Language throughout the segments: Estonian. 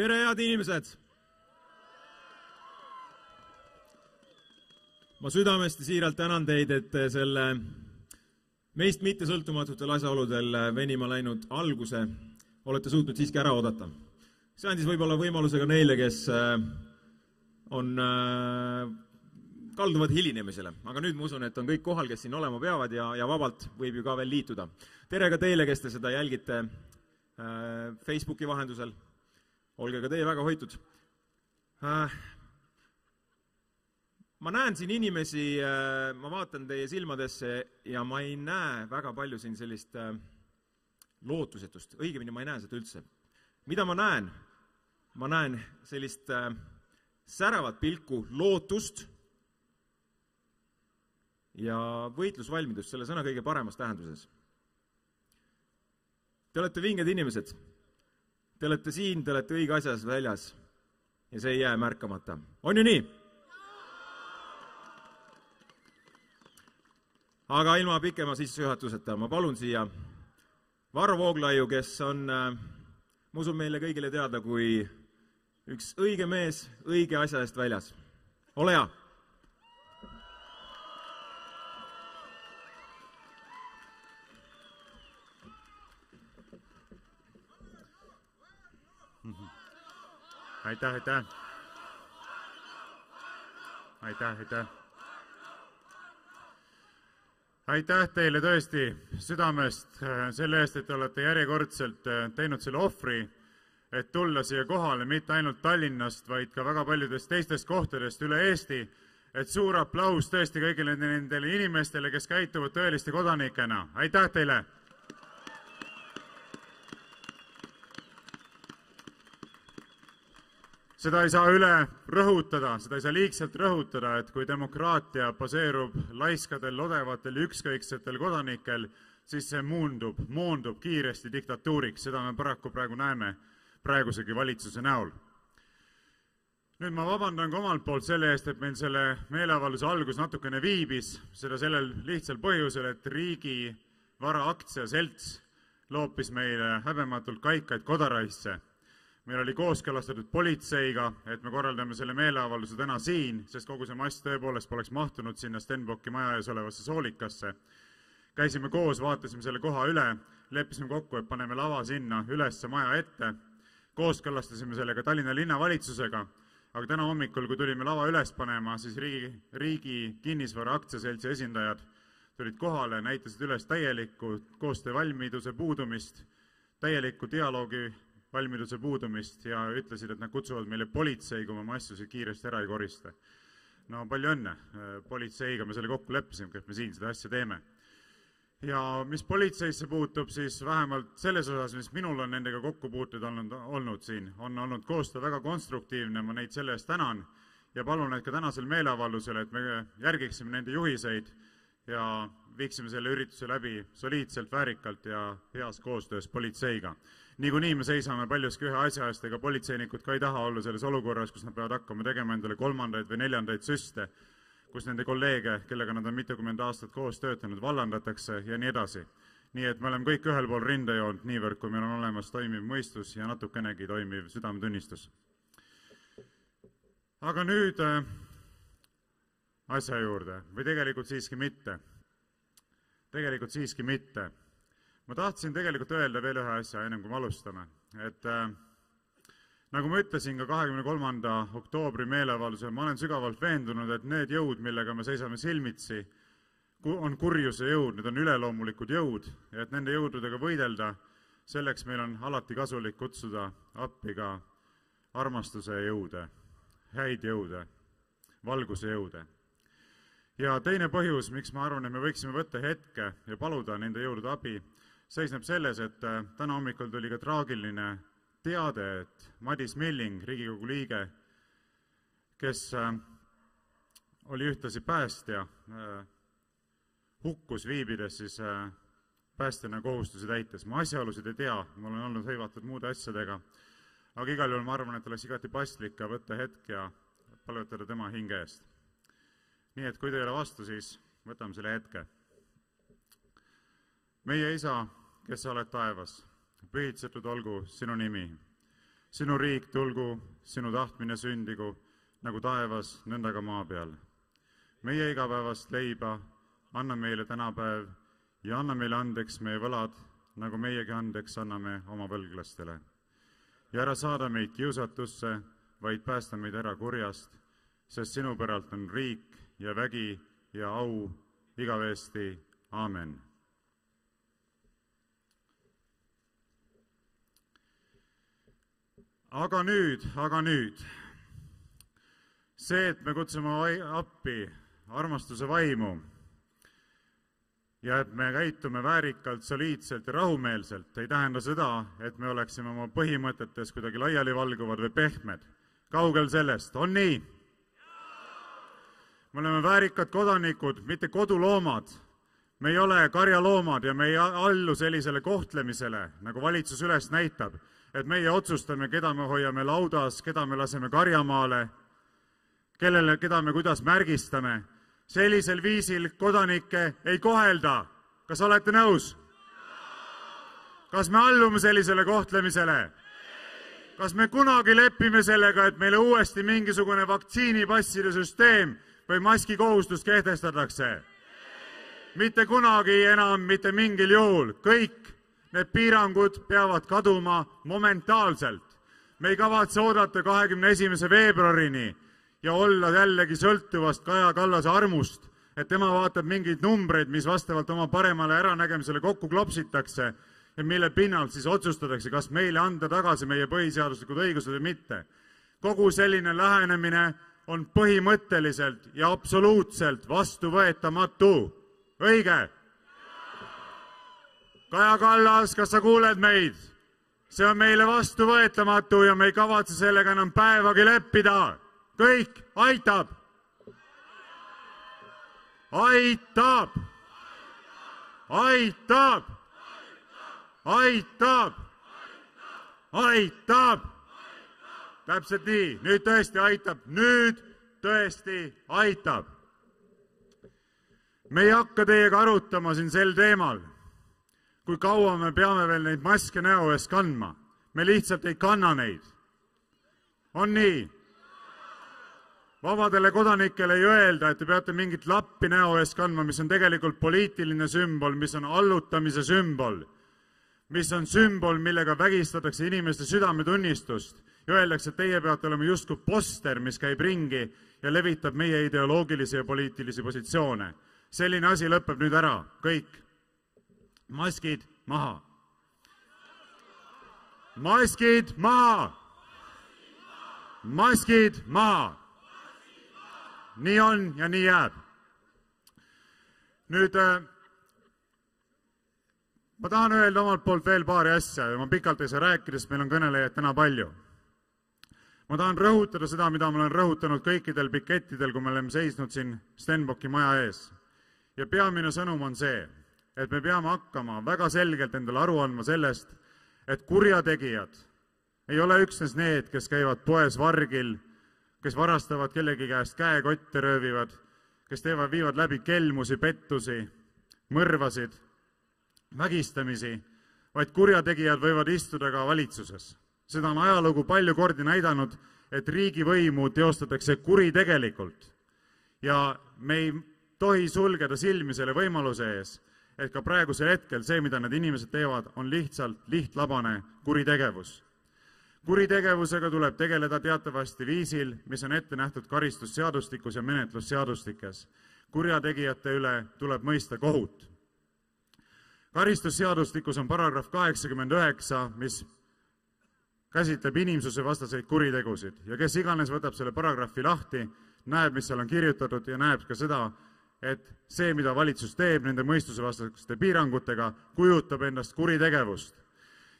tere, head inimesed! ma südamest ja siiralt tänan teid, et te selle meist mittesõltumatutel asjaoludel venima läinud alguse olete suutnud siiski ära oodata. see andis võib-olla võimaluse ka neile, kes äh, on, äh, kalduvad hilinemisele, aga nüüd ma usun, et on kõik kohal, kes siin olema peavad ja, ja vabalt võib ju ka veel liituda. tere ka teile, kes te seda jälgite äh, Facebooki vahendusel olge ka teie väga hoitud. Äh, ma näen siin inimesi, äh, ma vaatan teie silmadesse ja ma ei näe väga palju siin sellist äh, lootusetust, õigemini ma ei näe seda üldse. mida ma näen? ma näen sellist säravat pilku lootust ja võitlusvalmidust selle sõna kõige paremas tähenduses. Te olete vinged inimesed Te olete siin, te olete õige asjas väljas ja see ei jää märkamata. on ju nii? aga ilma pikema sissejuhatuseta ma palun siia Varro Vooglaiu, kes on, äh, ma usun, meile kõigile teada kui üks õige mees õige asja eest väljas. ole hea aitäh, aitäh. aitäh, aitäh. aitäh teile tõesti südamest äh, selle eest, et te olete järjekordselt äh, teinud selle ohvri et tulla siia kohale mitte ainult Tallinnast, vaid ka väga paljudest teistest kohtadest üle Eesti. et suur aplaus tõesti kõigile nendele inimestele, kes käituvad tõeliste kodanikena, aitäh teile! Seda ei saa üle rõhutada, seda ei saa liigselt rõhutada, et kui demokraatia baseerub laiskadel, odevatel ja ükskõiksetel kodanikel, siis see muundub, moondub kiiresti diktatuuriks, seda me paraku praegu näeme praegusegi valitsuse näol. nüüd ma vabandan ka omalt poolt selle eest, et meil selle meeleavalduse algus natukene viibis, seda sellel lihtsal põhjusel, et riigi vara aktsiaselts loopis meile häbematult kaikaid kodaraisse meil oli kooskõlastatud politseiga, et me korraldame selle meeleavalduse täna siin, sest kogu see mass tõepoolest poleks mahtunud sinna Stenbocki maja ees olevasse soolikasse. käisime koos, vaatasime selle koha üle, leppisime kokku, et paneme lava sinna ülesse maja ette, kooskõlastasime selle ka Tallinna linnavalitsusega, aga täna hommikul, kui tulime lava üles panema, siis riigi, riigi kinnisvara aktsiaseltsi esindajad tulid kohale, näitasid üles täielikku koostöövalmiduse puudumist, täielikku dialoogi valmiduse puudumist ja ütlesid, et nad kutsuvad meile politsei, kui me oma asjusid kiiresti ära ei korista. no palju õnne, politseiga me selle kokku leppisime, et me siin seda asja teeme. ja mis politseisse puutub, siis vähemalt selles osas, mis minul on nendega kokkupuuted olnud, olnud siin, on olnud koostöö väga konstruktiivne, ma neid selle eest tänan ja palun, et ka tänasel meeleavaldusel, et me järgiksime nende juhiseid ja viiksime selle ürituse läbi soliidselt, väärikalt ja heas koostöös politseiga niikuinii me seisame paljuski ühe asja eest, ega politseinikud ka ei taha olla selles olukorras, kus nad peavad hakkama tegema endale kolmandaid või neljandaid süste, kus nende kolleege, kellega nad on mitukümmend aastat koos töötanud, vallandatakse ja nii edasi. nii et me oleme kõik ühel pool rindejoont, niivõrd kui meil on olemas toimiv mõistus ja natukenegi toimiv südametunnistus. aga nüüd äh, asja juurde või tegelikult siiski mitte. Tegelikult siiski mitte ma tahtsin tegelikult öelda veel ühe asja, ennem kui me alustame, et äh, nagu ma ütlesin ka kahekümne kolmanda oktoobri meeleavaldusel, ma olen sügavalt veendunud, et need jõud, millega me seisame silmitsi, on kurjuse jõud, need on üleloomulikud jõud ja et nende jõududega võidelda, selleks meil on alati kasulik kutsuda appi ka armastuse jõude, häid jõude, valguse jõude. Ja teine põhjus, miks ma arvan, et me võiksime võtta hetke ja paluda nende jõudude abi, seisneb selles, et äh, täna hommikul tuli ka traagiline teade, et Madis Milling, Riigikogu liige, kes äh, oli ühtlasi päästja, äh, hukkus viibides siis päästjana kohustusi täites. ma asjaolusid ei tea, ma olen olnud hõivatud muude asjadega, aga igal juhul ma arvan, et oleks igati paslik ka võtta hetk ja palvetada tema hinge eest. Nii et kui te ei ole vastu, siis võtame selle hetke. meie isa kes sa oled taevas, pühitsetud olgu sinu nimi. sinu riik tulgu, sinu tahtmine sündigu nagu taevas, nõnda ka maa peal. meie igapäevast leiba anna meile tänapäev ja anna meile andeks meie võlad, nagu meiegi andeks anname oma võlglastele. ja ära saada meid kiusatusse, vaid päästa meid ära kurjast, sest sinu päralt on riik ja vägi ja au igavesti, aamen aga nüüd, aga nüüd, see, et me kutsume appi armastuse vaimu ja et me käitume väärikalt, soliidselt ja rahumeelselt, ei tähenda seda, et me oleksime oma põhimõtetes kuidagi laialivalguvad või pehmed. kaugel sellest, on nii? Me oleme väärikad kodanikud, mitte koduloomad. me ei ole karjaloomad ja me ei allu sellisele kohtlemisele, nagu valitsus üles näitab et meie otsustame, keda me hoiame laudas, keda me laseme karjamaale, kellele, keda me kuidas märgistame. sellisel viisil kodanikke ei kohelda. kas olete nõus? kas me allume sellisele kohtlemisele? kas me kunagi lepime sellega, et meile uuesti mingisugune vaktsiinipasside süsteem või maskikohustus kehtestatakse? mitte kunagi enam, mitte mingil juhul, kõik Need piirangud peavad kaduma momentaalselt. me ei kavatse oodata kahekümne esimese veebruarini ja olla jällegi sõltuvast Kaja Kallase armust, et tema vaatab mingeid numbreid, mis vastavalt oma paremale äranägemisele kokku klopsitakse ja mille pinnalt siis otsustatakse, kas meile anda tagasi meie põhiseaduslikud õigused või mitte. kogu selline lähenemine on põhimõtteliselt ja absoluutselt vastuvõetamatu. õige? Kaja Kallas, kas sa kuuled meid? see on meile vastuvõetamatu ja me ei kavatse sellega enam päevagi leppida. kõik aitab. aitab. aitab. aitab. aitab. Täpselt nii, nüüd tõesti aitab, nüüd tõesti aitab. me ei hakka teiega arutama siin sel teemal kui kaua me peame veel neid maske näo ees kandma. me lihtsalt ei kanna neid. on nii? vabadele kodanikele ei öelda, et te peate mingit lappi näo ees kandma, mis on tegelikult poliitiline sümbol, mis on allutamise sümbol, mis on sümbol, millega vägistatakse inimeste südametunnistust ja öeldakse, et teie peate olema justkui poster, mis käib ringi ja levitab meie ideoloogilisi ja poliitilisi positsioone. selline asi lõpeb nüüd ära, kõik maskid maha. maskid maha. maskid maha. nii on ja nii jääb. nüüd äh, ma tahan öelda omalt poolt veel paari asja ja ma pikalt ei saa rääkida, sest meil on kõnelejaid täna palju. Ma tahan rõhutada seda, mida ma olen rõhutanud kõikidel pikettidel, kui me oleme seisnud siin Stenbocki maja ees. ja peamine sõnum on see et me peame hakkama väga selgelt endale aru andma sellest, et kurjategijad ei ole üksnes need, kes käivad poes vargil, kes varastavad kellegi käest käekotte, röövivad, kes teevad, viivad läbi kelmusi, pettusi, mõrvasid, vägistamisi, vaid kurjategijad võivad istuda ka valitsuses. Seda on ajalugu palju kordi näidanud, et riigivõimu teostatakse kuritegelikult ja me ei tohi sulgeda silmi selle võimaluse ees et ka praegusel hetkel see, mida need inimesed teevad, on lihtsalt lihtlabane kuritegevus. kuritegevusega tuleb tegeleda teatavasti viisil, mis on ette nähtud karistusseadustikus ja menetlusseadustikes. kurjategijate üle tuleb mõista kohut. karistusseadustikus on paragrahv kaheksakümmend üheksa, mis käsitleb inimsusevastaseid kuritegusid ja kes iganes võtab selle paragrahvi lahti, näeb, mis seal on kirjutatud ja näeb ka seda, et see, mida valitsus teeb nende mõistusevastaste piirangutega, kujutab endast kuritegevust.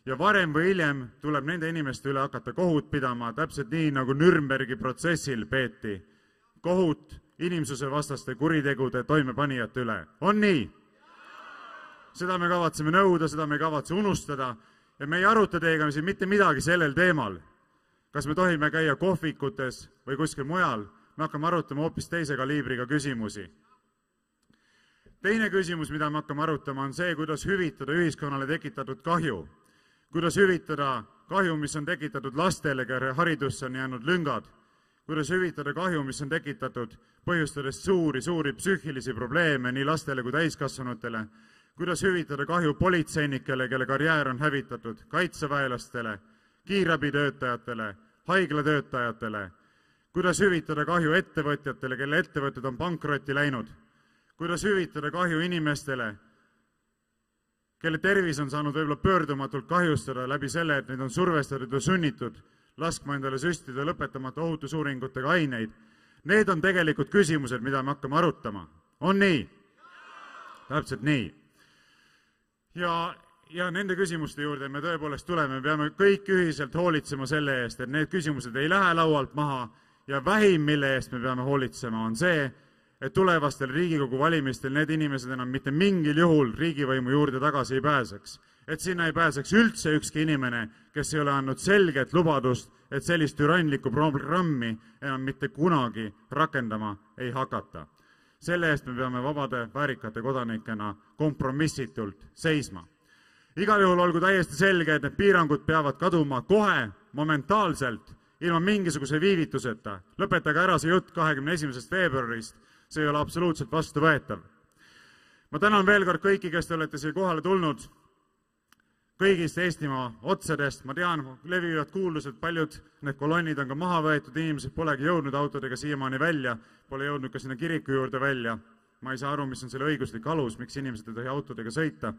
ja varem või hiljem tuleb nende inimeste üle hakata kohut pidama, täpselt nii, nagu Nürnbergi protsessil peeti kohut inimsusevastaste kuritegude toimepanijate üle. on nii? seda me kavatseme nõuda, seda me ei kavatse unustada ja me ei aruta teiega siin mitte midagi sellel teemal, kas me tohime käia kohvikutes või kuskil mujal, me hakkame arutama hoopis teise kaliibriga küsimusi teine küsimus, mida me hakkame arutama, on see, kuidas hüvitada ühiskonnale tekitatud kahju. kuidas hüvitada kahju, mis on tekitatud lastele, kelle haridusse on jäänud lüngad. kuidas hüvitada kahju, mis on tekitatud, põhjustades suuri-suuri psüühilisi probleeme nii lastele kui täiskasvanutele. Kuidas hüvitada kahju politseinikele, kelle karjäär on hävitatud, kaitseväelastele, kiirabitöötajatele, haiglatöötajatele. kuidas hüvitada kahju ettevõtjatele, kelle ettevõtted on pankrotti läinud kuidas hüvitada kahju inimestele, kelle tervis on saanud võib-olla pöördumatult kahjustada läbi selle, et neid on survestatud ja sunnitud laskma endale süstida lõpetamata ohutusuuringutega aineid. Need on tegelikult küsimused, mida me hakkame arutama. on nii? täpselt nii. Ja, ja nende küsimuste juurde me tõepoolest tuleme, me peame kõik ühiselt hoolitsema selle eest, et need küsimused ei lähe laualt maha ja vähim, mille eest me peame hoolitsema, on see, et tulevastel Riigikogu valimistel need inimesed enam mitte mingil juhul riigivõimu juurde tagasi ei pääseks. et sinna ei pääseks üldse ükski inimene, kes ei ole andnud selget lubadust, et sellist türannlikku programmi enam mitte kunagi rakendama ei hakata. Selle eest me peame vabade, väärikate kodanikena kompromissitult seisma. igal juhul olgu täiesti selge, et need piirangud peavad kaduma kohe, momentaalselt, ilma mingisuguse viivituseta. lõpetage ära see jutt kahekümne esimesest veebruarist see ei ole absoluutselt vastuvõetav. ma tänan veel kord kõiki, kes te olete siia kohale tulnud, kõigist Eestimaa otsadest, ma tean, levivad kuuldused, paljud need kolonnid on ka maha võetud, inimesed polegi jõudnud autodega siiamaani välja, pole jõudnud ka sinna kiriku juurde välja. ma ei saa aru, mis on selle õiguslik alus, miks inimesed ei tohi autodega sõita.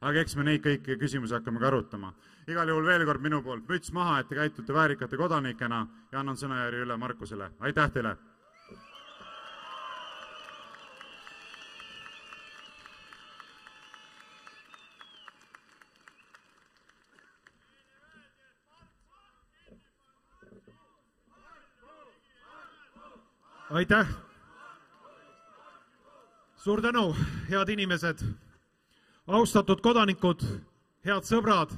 aga eks me neid kõiki küsimusi hakkame ka arutama. igal juhul veel kord minu poolt müts maha, et te käitute väärikate kodanikena ja annan sõnajärje üle Markusele, aitäh teile! Aitäh. suur tänu, head inimesed, austatud kodanikud, head sõbrad.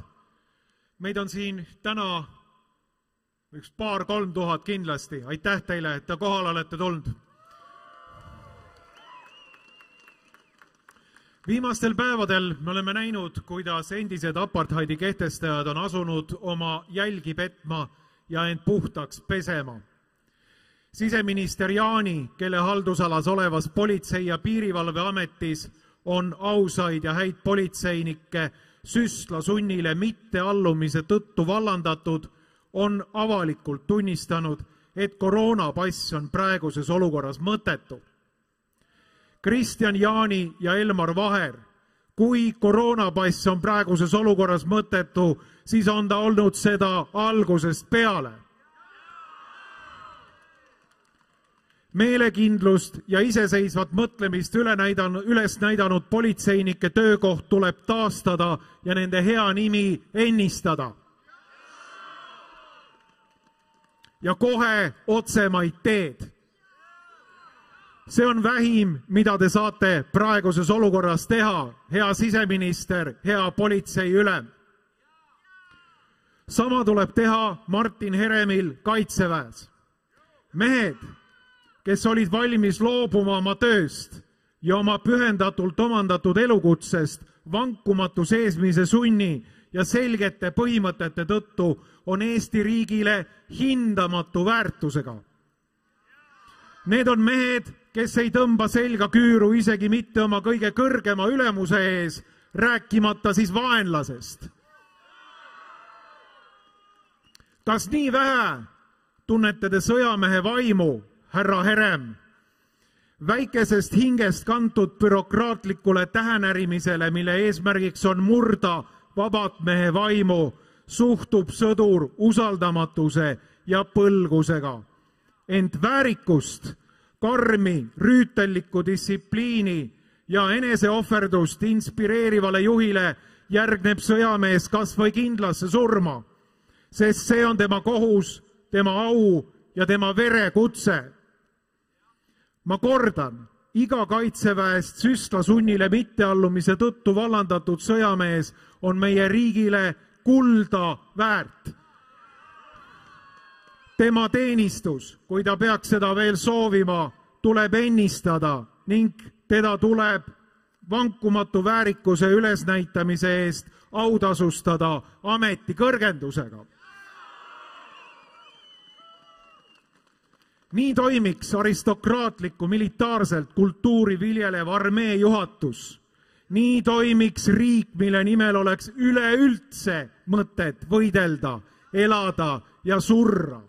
meid on siin täna üks paar-kolm tuhat kindlasti, aitäh teile, et te kohale olete tulnud. viimastel päevadel me oleme näinud, kuidas endised apartheidi kehtestajad on asunud oma jälgi petma ja end puhtaks pesema siseminister Jaani, kelle haldusalas olevas Politsei- ja Piirivalveametis on ausaid ja häid politseinikke süstla sunnile mitteallumise tõttu vallandatud, on avalikult tunnistanud, et koroonapass on praeguses olukorras mõttetu. Kristjan Jaani ja Elmar Vaher, kui koroonapass on praeguses olukorras mõttetu, siis on ta olnud seda algusest peale meelekindlust ja iseseisvat mõtlemist üle näidanud, üles näidanud politseinike töökoht tuleb taastada ja nende hea nimi ennistada. ja kohe otsemaid teed. see on vähim, mida te saate praeguses olukorras teha, hea siseminister, hea politseiülem. sama tuleb teha Martin Heremil Kaitseväes. mehed kes olid valmis loobuma oma tööst ja oma pühendatult omandatud elukutsest vankumatu seesmise sunni ja selgete põhimõtete tõttu on Eesti riigile hindamatu väärtusega. Need on mehed, kes ei tõmba selga küüru isegi mitte oma kõige kõrgema ülemuse ees, rääkimata siis vaenlasest. kas nii vähe tunnete te sõjamehe vaimu härra Herem, väikesest hingest kantud bürokraatlikule tähenärimisele, mille eesmärgiks on murda vabat mehe vaimu, suhtub sõdur usaldamatuse ja põlgusega. ent väärikust, karmi rüütellikku distsipliini ja eneseohverdust inspireerivale juhile järgneb sõjamees kas või kindlasse surma, sest see on tema kohus, tema au ja tema verekutse ma kordan, iga kaitseväest süstlasunnile mitteallumise tõttu vallandatud sõjamees on meie riigile kulda väärt. tema teenistus, kui ta peaks seda veel soovima, tuleb ennistada ning teda tuleb vankumatu väärikuse ülesnäitamise eest autasustada ametikõrgendusega nii toimiks aristokraatlikku militaarselt kultuuri viljelev armee juhatus. nii toimiks riik, mille nimel oleks üleüldse mõtet võidelda, elada ja surra.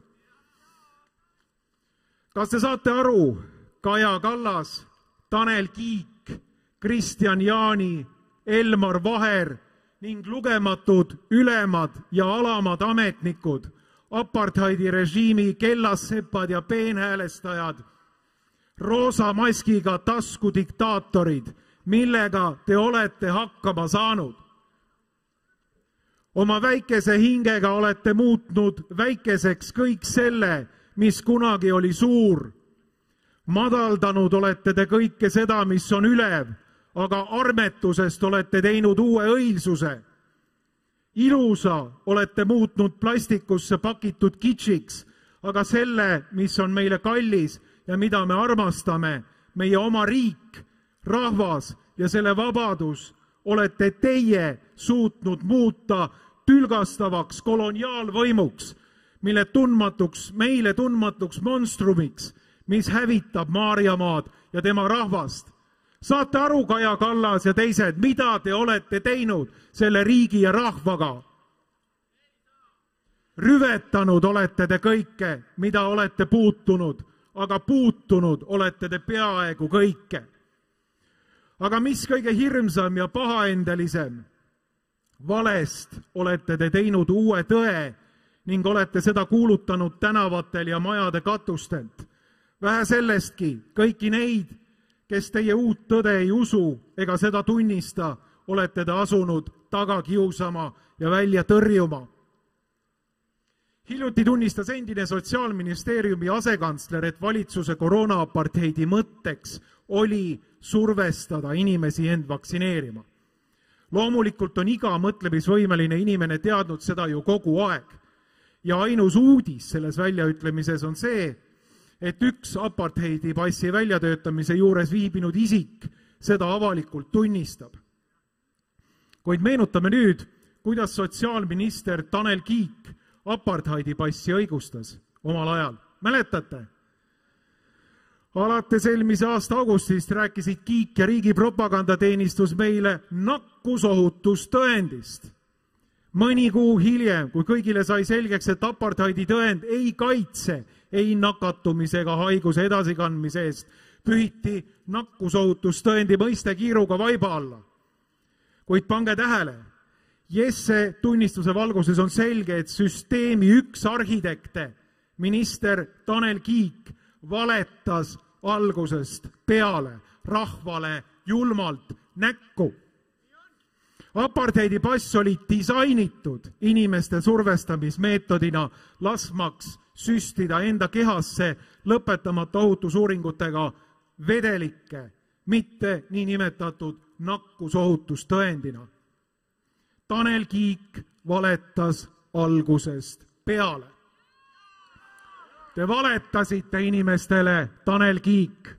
kas te saate aru, Kaja Kallas, Tanel Kiik, Kristjan Jaani, Elmar Vaher ning lugematud ülemad ja alamad ametnikud apartheidi režiimi kellassepad ja peenhäälestajad, roosa maskiga taskudiktaatorid, millega te olete hakkama saanud. oma väikese hingega olete muutnud väikeseks kõik selle, mis kunagi oli suur. madaldanud olete te kõike seda, mis on ülev, aga armetusest olete teinud uue õilsuse ilusa olete muutnud plastikusse pakitud kitšiks, aga selle, mis on meile kallis ja mida me armastame, meie oma riik, rahvas ja selle vabadus, olete teie suutnud muuta tülgastavaks koloniaalvõimuks, mille tundmatuks, meile tundmatuks monstrumiks, mis hävitab Maarjamaad ja tema rahvast saate aru, Kaja Kallas ja teised, mida te olete teinud selle riigi ja rahvaga? rüvetanud olete te kõike, mida olete puutunud, aga puutunud olete te peaaegu kõike. aga mis kõige hirmsam ja pahaendelisem, valest olete te teinud uue tõe ning olete seda kuulutanud tänavatel ja majade katustelt. vähe sellestki, kõiki neid, kes teie uut tõde ei usu ega seda tunnista, olete te asunud taga kiusama ja välja tõrjuma. hiljuti tunnistas endine Sotsiaalministeeriumi asekantsler, et valitsuse koroonaaparteidi mõtteks oli survestada inimesi end vaktsineerima. loomulikult on iga mõtlemisvõimeline inimene teadnud seda ju kogu aeg ja ainus uudis selles väljaütlemises on see, et üks apartheidi passi väljatöötamise juures viibinud isik seda avalikult tunnistab. kuid meenutame nüüd, kuidas sotsiaalminister Tanel Kiik apartheidi passi õigustas omal ajal, mäletate? alates eelmise aasta augustist rääkisid Kiik ja riigi propagandateenistus meile nakkusohutustõendist. mõni kuu hiljem, kui kõigile sai selgeks, et apartheidi tõend ei kaitse ei nakatumise ega haiguse edasikandmise eest, pühiti nakkusohutustõendi mõiste kiiruga vaiba alla. kuid pange tähele, Jesse tunnistuse valguses on selge, et süsteemi üks arhitekte, minister Tanel Kiik, valetas algusest peale rahvale julmalt näkku. apartheidi pass oli disainitud inimeste survestamismeetodina, laskmaks süstida enda kehasse lõpetamata ohutusuuringutega vedelikke, mitte niinimetatud nakkusohutustõendina. Tanel Kiik valetas algusest peale. Te valetasite inimestele, Tanel Kiik.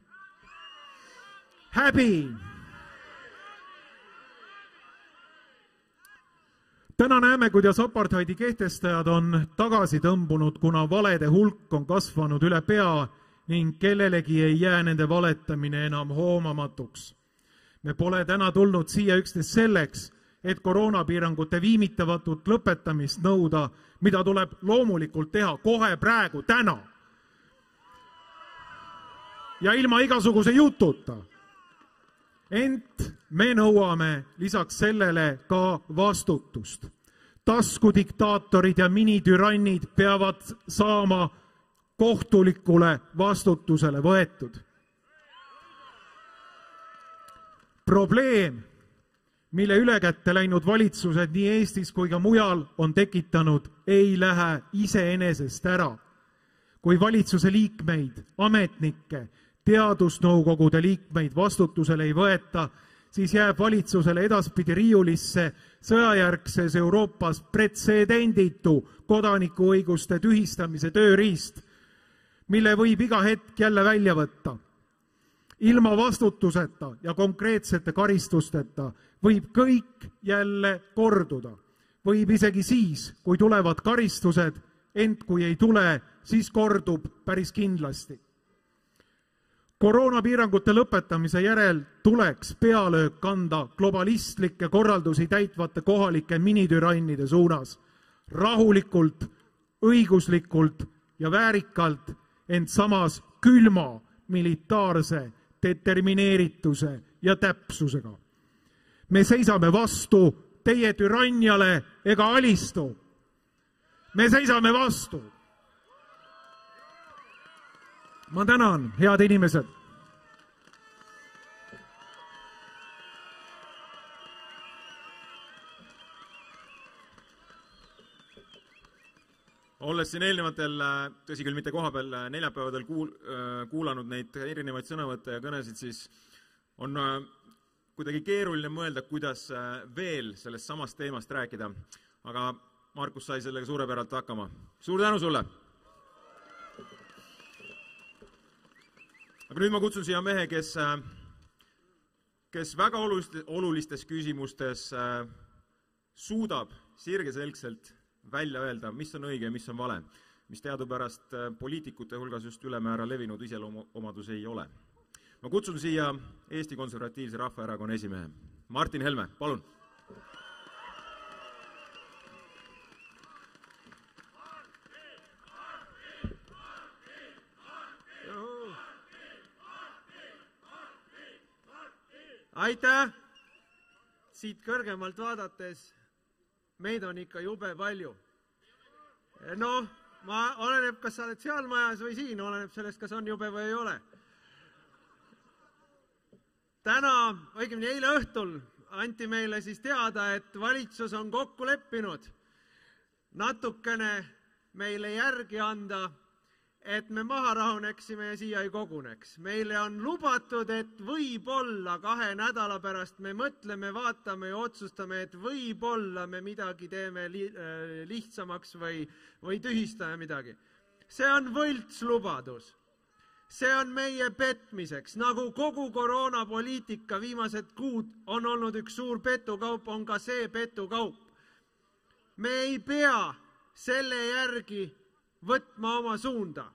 häbi. Täna näeme, kuidas apartheidi kehtestajad on tagasi tõmbunud, kuna valede hulk on kasvanud üle pea ning kellelegi ei jää nende valetamine enam hoomamatuks. me pole täna tulnud siia üksnes selleks, et koroonapiirangute viimitamatut lõpetamist nõuda, mida tuleb loomulikult teha kohe praegu, täna. ja ilma igasuguse jututa. Ent me nõuame lisaks sellele ka vastutust. taskudiktaatorid ja minitürannid peavad saama kohtulikule vastutusele võetud. probleem, mille ülekätte läinud valitsused nii Eestis kui ka mujal on tekitanud, ei lähe iseenesest ära. kui valitsuse liikmeid, ametnikke, teadusnõukogude liikmeid vastutusele ei võeta, siis jääb valitsusele edaspidi riiulisse sõjajärgses Euroopas pretsedenditu kodanikuõiguste tühistamise tööriist mille võib iga hetk jälle välja võtta. ilma vastutuseta ja konkreetsete karistusteta võib kõik jälle korduda. võib isegi siis, kui tulevad karistused, ent kui ei tule, siis kordub päris kindlasti. Koroonapiirangute lõpetamise järel tuleks pealöök kanda globalistlikke korraldusi täitvate kohalike minitürannide suunas. rahulikult, õiguslikult ja väärikalt ent samas külma militaarse determineerituse ja täpsusega. me seisame vastu teie türanniale ega alistu. me seisame vastu. Ma tänan, head inimesed olles siin eelnevatel, tõsi küll, mitte kohapeal, neljapäevadel kuul-, kuulanud neid erinevaid sõnavõtte ja kõnesid, siis on kuidagi keeruline mõelda, kuidas veel sellest samast teemast rääkida. aga Markus sai sellega suurepäraselt hakkama. suur tänu sulle! Aga nüüd ma kutsun siia mehe, kes, kes väga olulistes, olulistes küsimustes suudab sirgeselgselt välja öelda, mis on õige ja mis on vale, mis teadupärast poliitikute hulgas just ülemäära levinud iseloomuomadus ei ole. ma kutsun siia Eesti Konservatiivse Rahvaerakonna esimehe Martin Helme, palun. Aitäh! siit kõrgemalt vaadates meid on ikka jube palju. noh, ma, oleneb, kas sa oled seal majas või siin, oleneb sellest, kas on jube või ei ole. täna, õigemini eile õhtul anti meile siis teada, et valitsus on kokku leppinud natukene meile järgi anda et me maha rahuneksime ja siia ei koguneks. meile on lubatud, et võib-olla kahe nädala pärast me mõtleme, vaatame ja otsustame, et võib-olla me midagi teeme li äh, lihtsamaks või, või tühistame midagi. see on võltslubadus. see on meie petmiseks, nagu kogu koroonapoliitika viimased kuud on olnud üks suur petukaup, on ka see petukaup. me ei pea selle järgi võtma oma suunda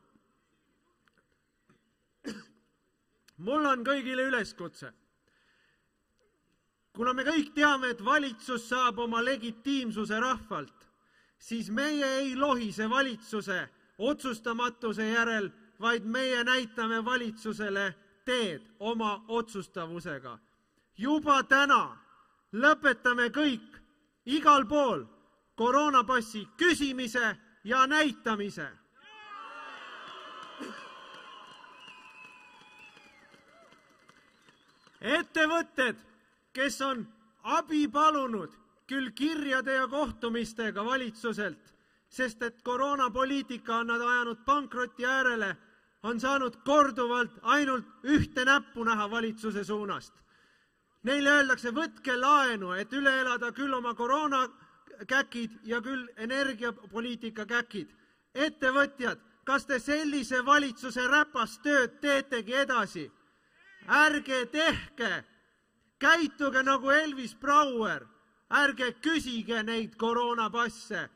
mul on kõigile üleskutse. kuna me kõik teame, et valitsus saab oma legitiimsuse rahvalt, siis meie ei lohise valitsuse otsustamatuse järel, vaid meie näitame valitsusele teed oma otsustavusega. juba täna lõpetame kõik igal pool koroonapassi küsimise ja näitamise ettevõtted, kes on abi palunud küll kirjade ja kohtumistega valitsuselt, sest et koroonapoliitika on nad ajanud pankroti äärele, on saanud korduvalt ainult ühte näppu näha valitsuse suunast. Neile öeldakse, võtke laenu, et üle elada küll oma koroonakäkid ja küll energiapoliitika käkid. ettevõtjad, kas te sellise valitsuse räpast tööd teetegi edasi? ärge tehke, käituge nagu Elvis Brouer, ärge küsige neid koroonapasse.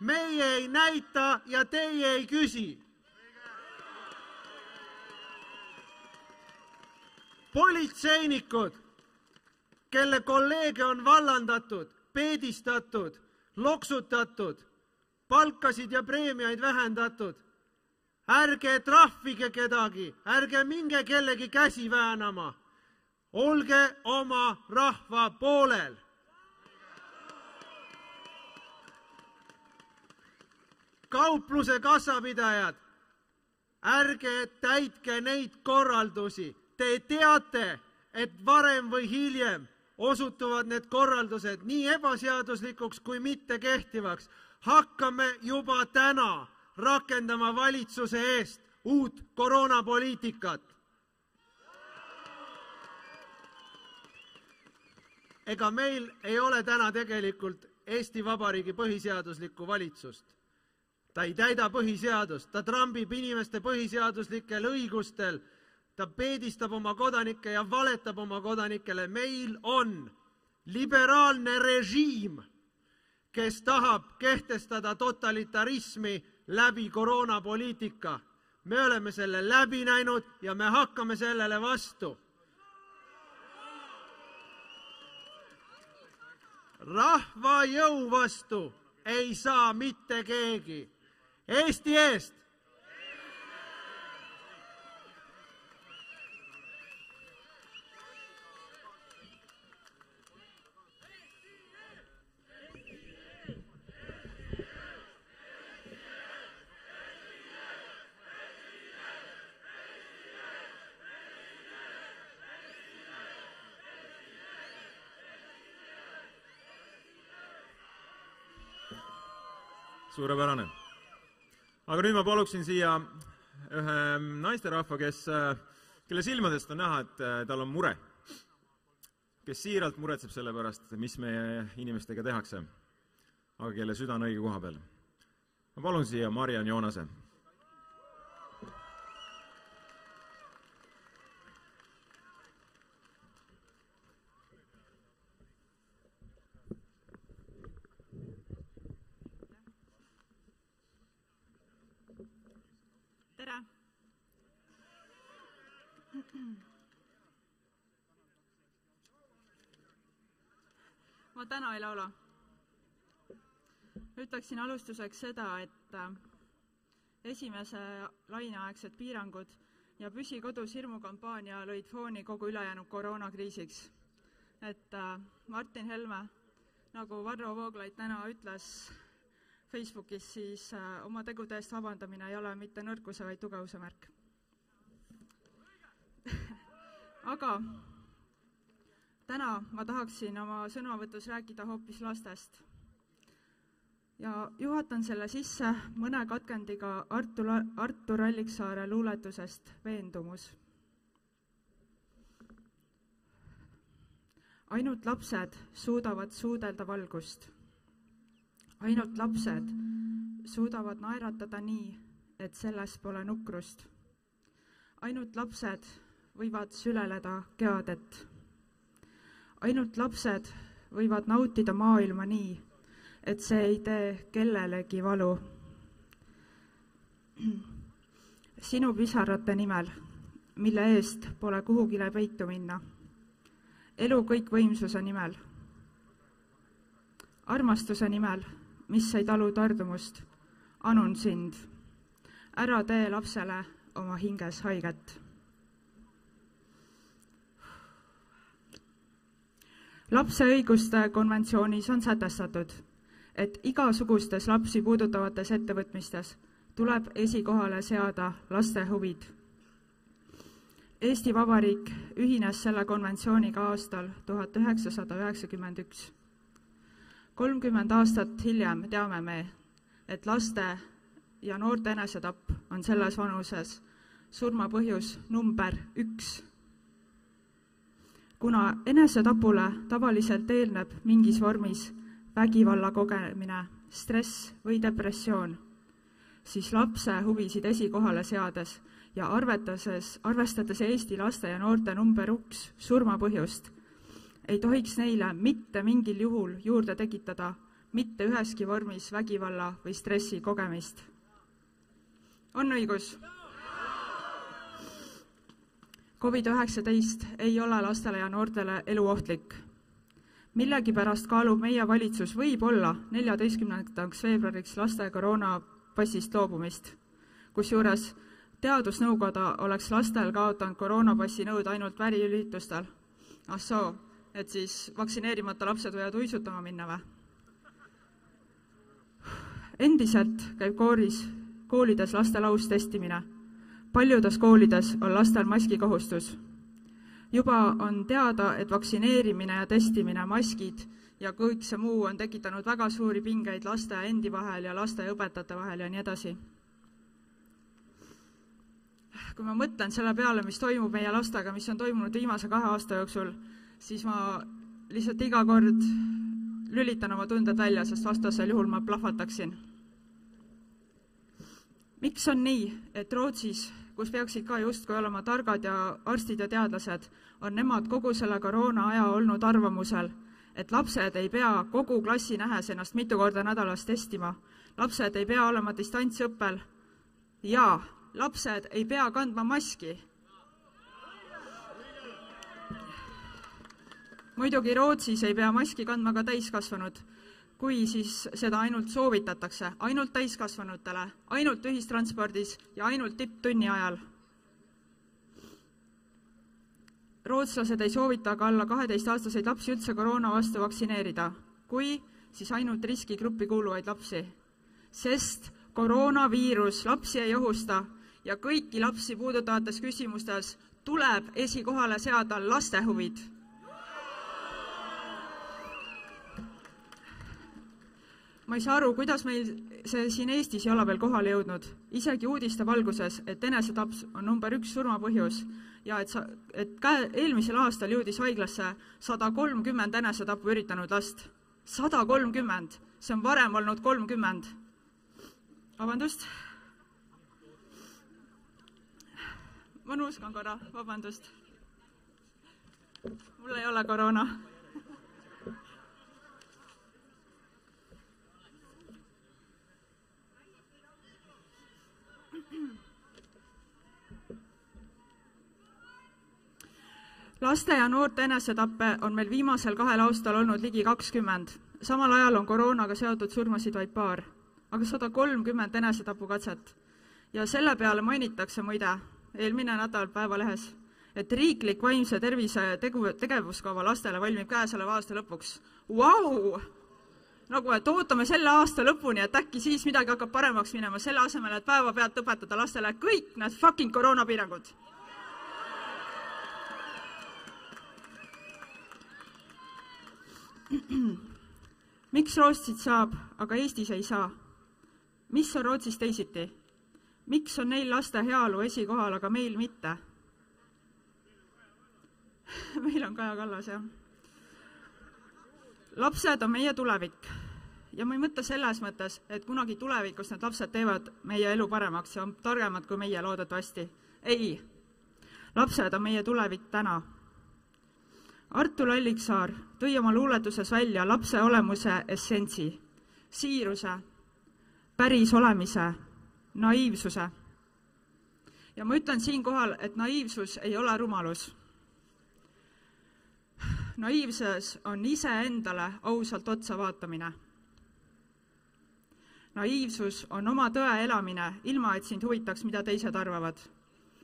meie ei näita ja teie ei küsi. politseinikud, kelle kolleege on vallandatud, peedistatud, loksutatud, palkasid ja preemiaid vähendatud ärge trahvige kedagi, ärge minge kellegi käsi väänama. olge oma rahva poolel. kaupluse kassapidajad, ärge täitke neid korraldusi. Te teate, et varem või hiljem osutuvad need korraldused nii ebaseaduslikuks kui mittekehtivaks. hakkame juba täna rakendama valitsuse eest uut koroonapoliitikat. ega meil ei ole täna tegelikult Eesti Vabariigi põhiseaduslikku valitsust. ta ei täida põhiseadust, ta trambib inimeste põhiseaduslikel õigustel, ta peedistab oma kodanikke ja valetab oma kodanikele. meil on liberaalne režiim, kes tahab kehtestada totalitarismi läbi koroonapoliitika. me oleme selle läbi näinud ja me hakkame sellele vastu. rahva jõu vastu ei saa mitte keegi. Eesti eest suurepärane. aga nüüd ma paluksin siia ühe naisterahva, kes, kelle silmadest on näha, et äh, tal on mure. kes siiralt muretseb selle pärast, mis meie inimestega tehakse, aga kelle süda on õige koha peal. ma palun siia Mariann Joonase ma täna ei laula. ütleksin alustuseks seda, et äh, esimese laineaegsed piirangud ja Püsi kodus hirmukampaania lõid fooni kogu ülejäänud koroonakriisiks. et äh, Martin Helme nagu Varro Vooglaid täna ütles Facebookis, siis äh, oma tegude eest vabandamine ei ole mitte nõrkuse, vaid tugevuse märk. aga täna ma tahaksin oma sõnavõtus rääkida hoopis lastest. ja juhatan selle sisse mõne katkendiga Artur, Artur Alliksaare luuletusest Veendumus. ainult lapsed suudavad suudelda valgust. ainult lapsed suudavad naeratada nii, et selles pole nukrust. ainult lapsed võivad süleleda kevadet ainult lapsed võivad nautida maailma nii, et see ei tee kellelegi valu. sinu pisarate nimel, mille eest pole kuhugile peitu minna. elu kõikvõimsuse nimel. armastuse nimel, mis ei talu tardumust, anun sind. ära tee lapsele oma hinges haiget lapse õiguste konventsioonis on sätestatud, et igasugustes lapsi puudutavates ettevõtmistes tuleb esikohale seada laste huvid. Eesti Vabariik ühines selle konventsiooniga aastal tuhat üheksasada üheksakümmend üks. kolmkümmend aastat hiljem teame me, et laste ja noorte enesetapp on selles vanuses surmapõhjus number üks kuna enesetapule tavaliselt eelneb mingis vormis vägivalla kogemine, stress või depressioon, siis lapse huvisid esikohale seades ja arvetades, arvestades Eesti laste ja noorte number üks surmapõhjust, ei tohiks neile mitte mingil juhul juurde tekitada mitte üheski vormis vägivalla või stressi kogemist. on õigus? Covid-19 ei ole lastele ja noortele eluohtlik. millegipärast kaalub meie valitsus võib-olla neljateistkümnendaks veebruariks laste koroonapassist loobumist. kusjuures teadusnõukoda oleks lastel kaotanud koroonapassi nõude ainult väriüritustel. ah soo, et siis vaktsineerimata lapsed võivad uisutama minna või? endiselt käib kooris, koolides laste laustestimine paljudes koolides on lastel maskikohustus. juba on teada, et vaktsineerimine ja testimine, maskid ja kõik see muu on tekitanud väga suuri pingeid laste endi vahel ja laste ja õpetajate vahel ja nii edasi. kui ma mõtlen selle peale, mis toimub meie lastega, mis on toimunud viimase kahe aasta jooksul, siis ma lihtsalt iga kord lülitan oma tunded välja, sest vastasel juhul ma plahvataksin miks on nii, et Rootsis, kus peaksid ka justkui olema targad ja arstid ja teadlased, on nemad kogu selle koroona aja olnud arvamusel, et lapsed ei pea kogu klassi nähes ennast mitu korda nädalas testima, lapsed ei pea olema distantsõppel. Ja lapsed ei pea kandma maski. muidugi Rootsis ei pea maski kandma ka täiskasvanud kui siis seda ainult soovitatakse, ainult täiskasvanutele, ainult ühistranspordis ja ainult tipptunni ajal. rootslased ei soovita aga alla kaheteistaastaseid lapsi üldse koroona vastu vaktsineerida, kui, siis ainult riskigruppi kuuluvaid lapsi. sest koroonaviirus lapsi ei ohusta ja kõiki lapsi puudutavates küsimustes tuleb esikohale seada laste huvid ma ei saa aru, kuidas meil see siin Eestis ei ole veel kohale jõudnud, isegi uudiste valguses, et enesetapp on number üks surmapõhjus ja et sa, et käe, eelmisel aastal jõudis haiglasse sada kolmkümmend enesetappu üritanud last. sada kolmkümmend, see on varem olnud kolmkümmend. vabandust. ma nuuskan korra, vabandust. mul ei ole koroona laste ja noorte enesetappe on meil viimasel kahel aastal olnud ligi kakskümmend. samal ajal on koroonaga seotud surmasid vaid paar, aga sada kolmkümmend enesetapukatset. ja selle peale mainitakse muide eelmine nädal Päevalehes, et riiklik vaimse tervise tegu, tegevuskava lastele valmib käesoleva aasta lõpuks. Vau! nagu, et ootame selle aasta lõpuni, et äkki siis midagi hakkab paremaks minema, selle asemel, et päevapealt õpetada lastele kõik need fucking koroonapiirangud. miks Rootsit saab, aga Eestis ei saa? mis on Rootsis teisiti? miks on neil laste heaolu esikohal, aga meil mitte? meil on Kaja Kallas, jah lapsed on meie tulevik ja ma ei mõtle selles mõttes, et kunagi tulevikus need lapsed teevad meie elu paremaks ja on targemad kui meie loodetavasti. ei, lapsed on meie tulevik täna. Artur Alliksaar tõi oma luuletuses välja lapse olemuse essentsi, siiruse, päris olemise, naiivsuse. ja ma ütlen siinkohal, et naiivsus ei ole rumalus naiivses on iseendale ausalt otsa vaatamine. naiivsus on oma tõe elamine, ilma et sind huvitaks, mida teised arvavad.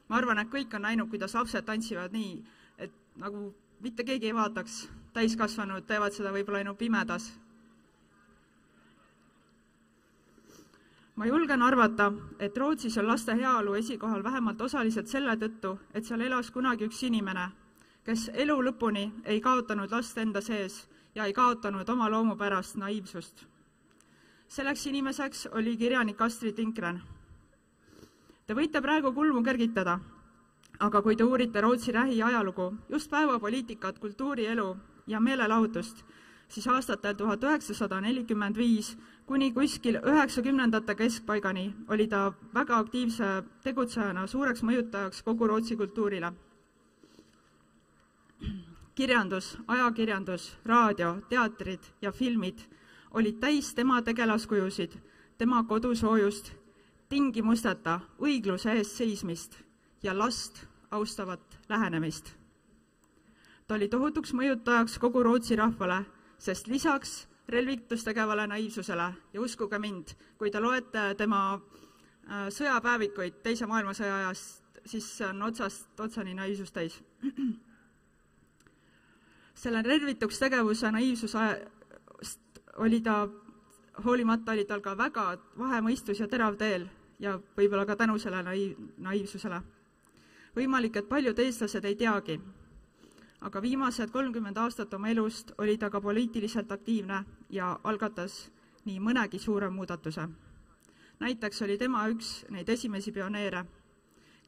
ma arvan, et kõik on näinud, kuidas lapsed tantsivad nii, et nagu mitte keegi ei vaataks, täiskasvanud teevad seda võib-olla ainult pimedas. ma julgen arvata, et Rootsis on laste heaolu esikohal vähemalt osaliselt selle tõttu, et seal elas kunagi üks inimene kes elu lõpuni ei kaotanud last enda sees ja ei kaotanud oma loomupärast naiivsust. selleks inimeseks oli kirjanik Astrid Lindgren. Te võite praegu kulmu kergitada, aga kui te uurite Rootsi lähiajalugu, just päevapoliitikat, kultuurielu ja meelelahutust, siis aastatel tuhat üheksasada nelikümmend viis kuni kuskil üheksakümnendate keskpaigani oli ta väga aktiivse tegutsejana suureks mõjutajaks kogu Rootsi kultuurile kirjandus, ajakirjandus, raadio, teatrid ja filmid olid täis tema tegelaskujusid, tema kodusoojust, tingimusteta õigluse eest seismist ja last austavat lähenemist. Ta oli tohutuks mõjutajaks kogu Rootsi rahvale, sest lisaks relvitustegevale naiivsusele ja uskuge mind, kui te loete tema äh, sõjapäevikuid Teise maailmasõja ajast, siis see on otsast otsani naiivsust täis selle nervituks tegevuse naiivsusest oli ta, hoolimata oli tal ka väga vahemõistus ja terav teel ja võib-olla ka tänu selle naiiv, naiivsusele. võimalik, et paljud eestlased ei teagi, aga viimased kolmkümmend aastat oma elust oli ta ka poliitiliselt aktiivne ja algatas nii mõnegi suure muudatuse. näiteks oli tema üks neid esimesi pioneere,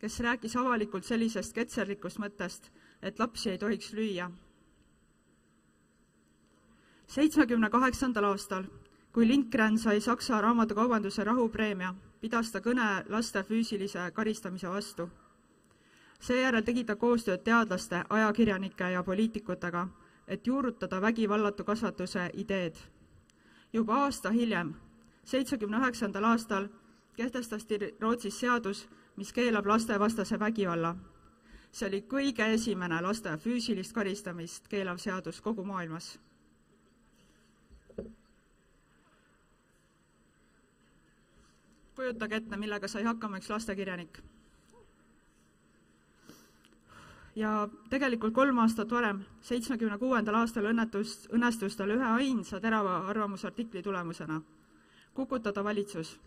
kes rääkis avalikult sellisest ketserlikust mõttest, et lapsi ei tohiks lüüa seitsmekümne kaheksandal aastal, kui Lindgren sai Saksa raamatukaubanduse rahupreemia, pidas ta kõne laste füüsilise karistamise vastu. Seejärel tegi ta koostööd teadlaste, ajakirjanike ja poliitikutega, et juurutada vägivallatu kasvatuse ideed. juba aasta hiljem, seitsmekümne üheksandal aastal, kehtestati Rootsis seadus, mis keelab lastevastase vägivalla. see oli kõige esimene laste füüsilist karistamist keelav seadus kogu maailmas kujutage ette, millega sai hakkama üks lastekirjanik. Ja tegelikult kolm aastat varem, seitsmekümne kuuendal aastal õnnetus, õnnestus tal ühe ainsa terava arvamusartikli tulemusena kukutada valitsus.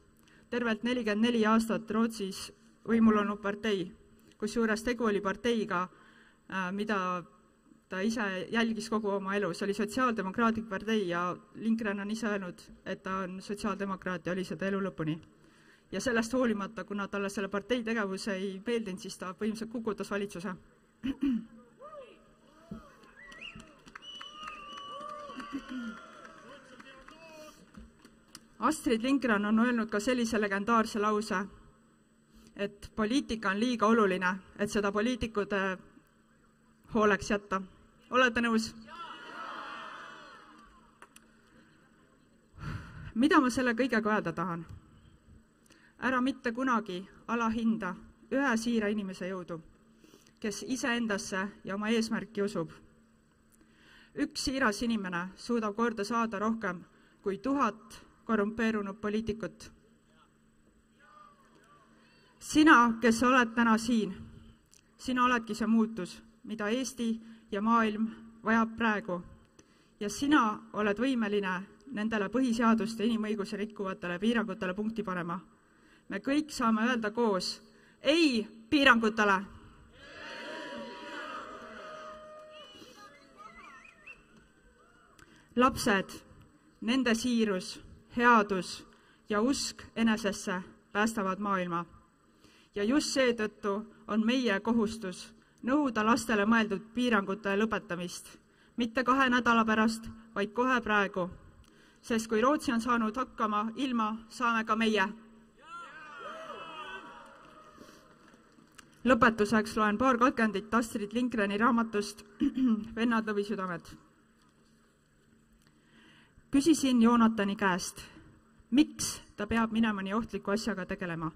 tervelt nelikümmend neli aastat Rootsis võimul olnud partei, kusjuures tegu oli parteiga, äh, mida ta ise jälgis kogu oma elu, see oli Sotsiaaldemokraatlik partei ja Lindgren on ise öelnud, et ta on sotsiaaldemokraat ja oli seda elu lõpuni ja sellest hoolimata, kuna talle selle partei tegevus ei meeldinud, siis ta põhimõtteliselt kukutas valitsuse. Astrid Lindgren on öelnud ka sellise legendaarse lause, et poliitika on liiga oluline, et seda poliitikute hooleks jätta. olete nõus? mida ma selle kõigega öelda tahan? ära mitte kunagi alahinda ühe siira inimese jõudu, kes iseendasse ja oma eesmärki usub. üks siiras inimene suudab korda saada rohkem kui tuhat korrumpeerunud poliitikut. sina, kes oled täna siin, sina oledki see muutus, mida Eesti ja maailm vajab praegu. ja sina oled võimeline nendele põhiseadust ja inimõigusi rikkuvatele piirangutele punkti panema. me kõik saame öelda koos ei piirangutele. Lapsed, nende siirus, headus ja usk enesesse päästavad maailma. ja just seetõttu on meie kohustus nõuda lastele mõeldud piirangute lõpetamist, mitte kahe nädala pärast, vaid kohe praegu. sest kui Rootsi on saanud hakkama ilma, saame ka meie. lõpetuseks loen paar katkendit Astrid Lindgreni raamatust Vennad lõvisüdamed. Küsisin Joonatani käest, miks ta peab minema nii ohtliku asjaga tegelema.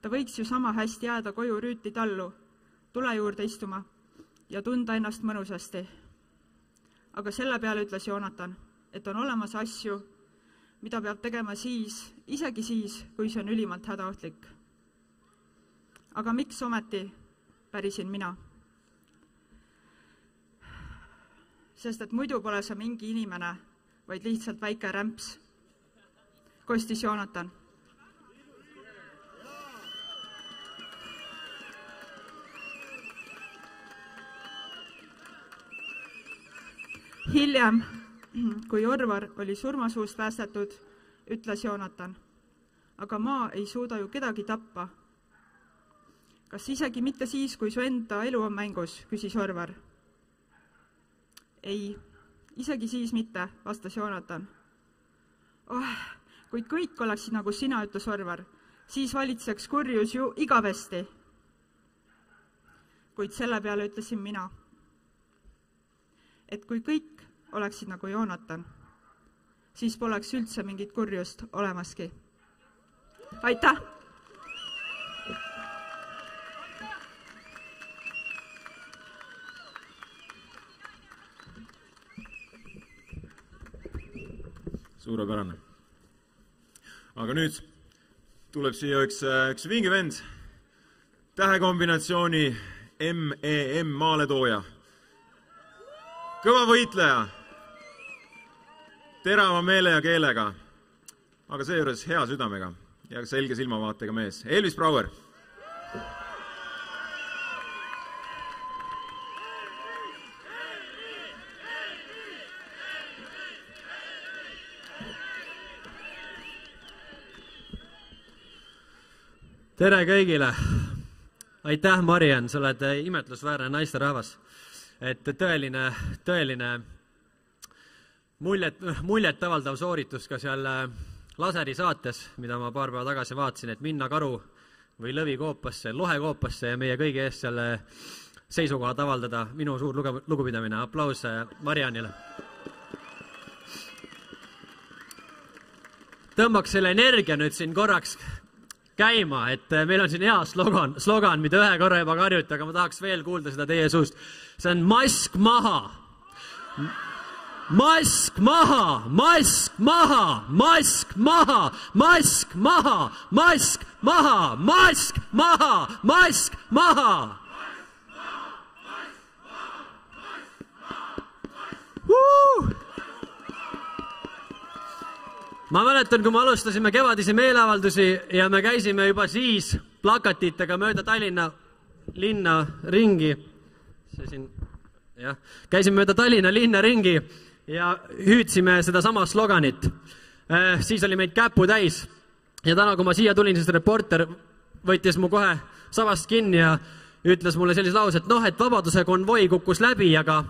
ta võiks ju sama hästi jääda koju rüütli tallu tule juurde istuma ja tunda ennast mõnusasti. aga selle peale ütles Joonatan, et on olemas asju, mida peab tegema siis, isegi siis, kui see on ülimalt hädaohtlik. aga miks ometi, pärisin mina. sest et muidu pole sa mingi inimene, vaid lihtsalt väike rämps, kostis Joonatan hiljem, kui Orvar oli surmasuust päästetud, ütles Joonatan, aga ma ei suuda ju kedagi tappa. kas isegi mitte siis, kui su enda elu on mängus, küsis Orvar. ei, isegi siis mitte, vastas Joonatan. oh, kui kõik oleksid nagu sina, ütles Orvar, siis valitseks kurjus ju igavesti. kuid selle peale ütlesin mina et kui kõik oleksid nagu Joonatan, siis poleks üldse mingit kurjust olemaski. aitäh! Suurepärane. aga nüüd tuleb siia üks, üks vinge vend, tähekombinatsiooni MEM maaletooja. Kõva võitleja, terava meele ja keelega, aga seejuures hea südamega ja selge silmavaatega mees, Elvis Brouer. Tere kõigile! aitäh, Mariann, sa oled imetlusväärne naisterahvas et tõeline, tõeline muljet, muljetavaldav sooritus ka seal äh, laseri saates, mida ma paar päeva tagasi vaatasin, et minna karu või lõvi koopasse, lohe koopasse ja meie kõigi ees seal äh, seisukohad avaldada, minu suur luge-, lugupidamine, aplaus äh, Mariannile. tõmbaks selle energia nüüd siin korraks käima, et meil on siin hea slogan, slogan, mida ühe korra juba karjuti, aga ma tahaks veel kuulda seda teie suust. See on mask maha. mask maha, mask maha, mask maha, mask maha, mask maha, mask maha, mask maha. Ma mäletan, kui me alustasime kevadisi meeleavaldusi ja me käisime juba siis plakatitega mööda Tallinna linna ringi see siin, jah, käisime mööda Tallinna linna ringi ja hüüdsime sedasama sloganit. Äh, siis oli meid käpu täis ja täna, kui ma siia tulin, siis reporter võttis mu kohe sabast kinni ja ütles mulle sellise lause, et noh, et Vabaduse konvoi kukkus läbi, aga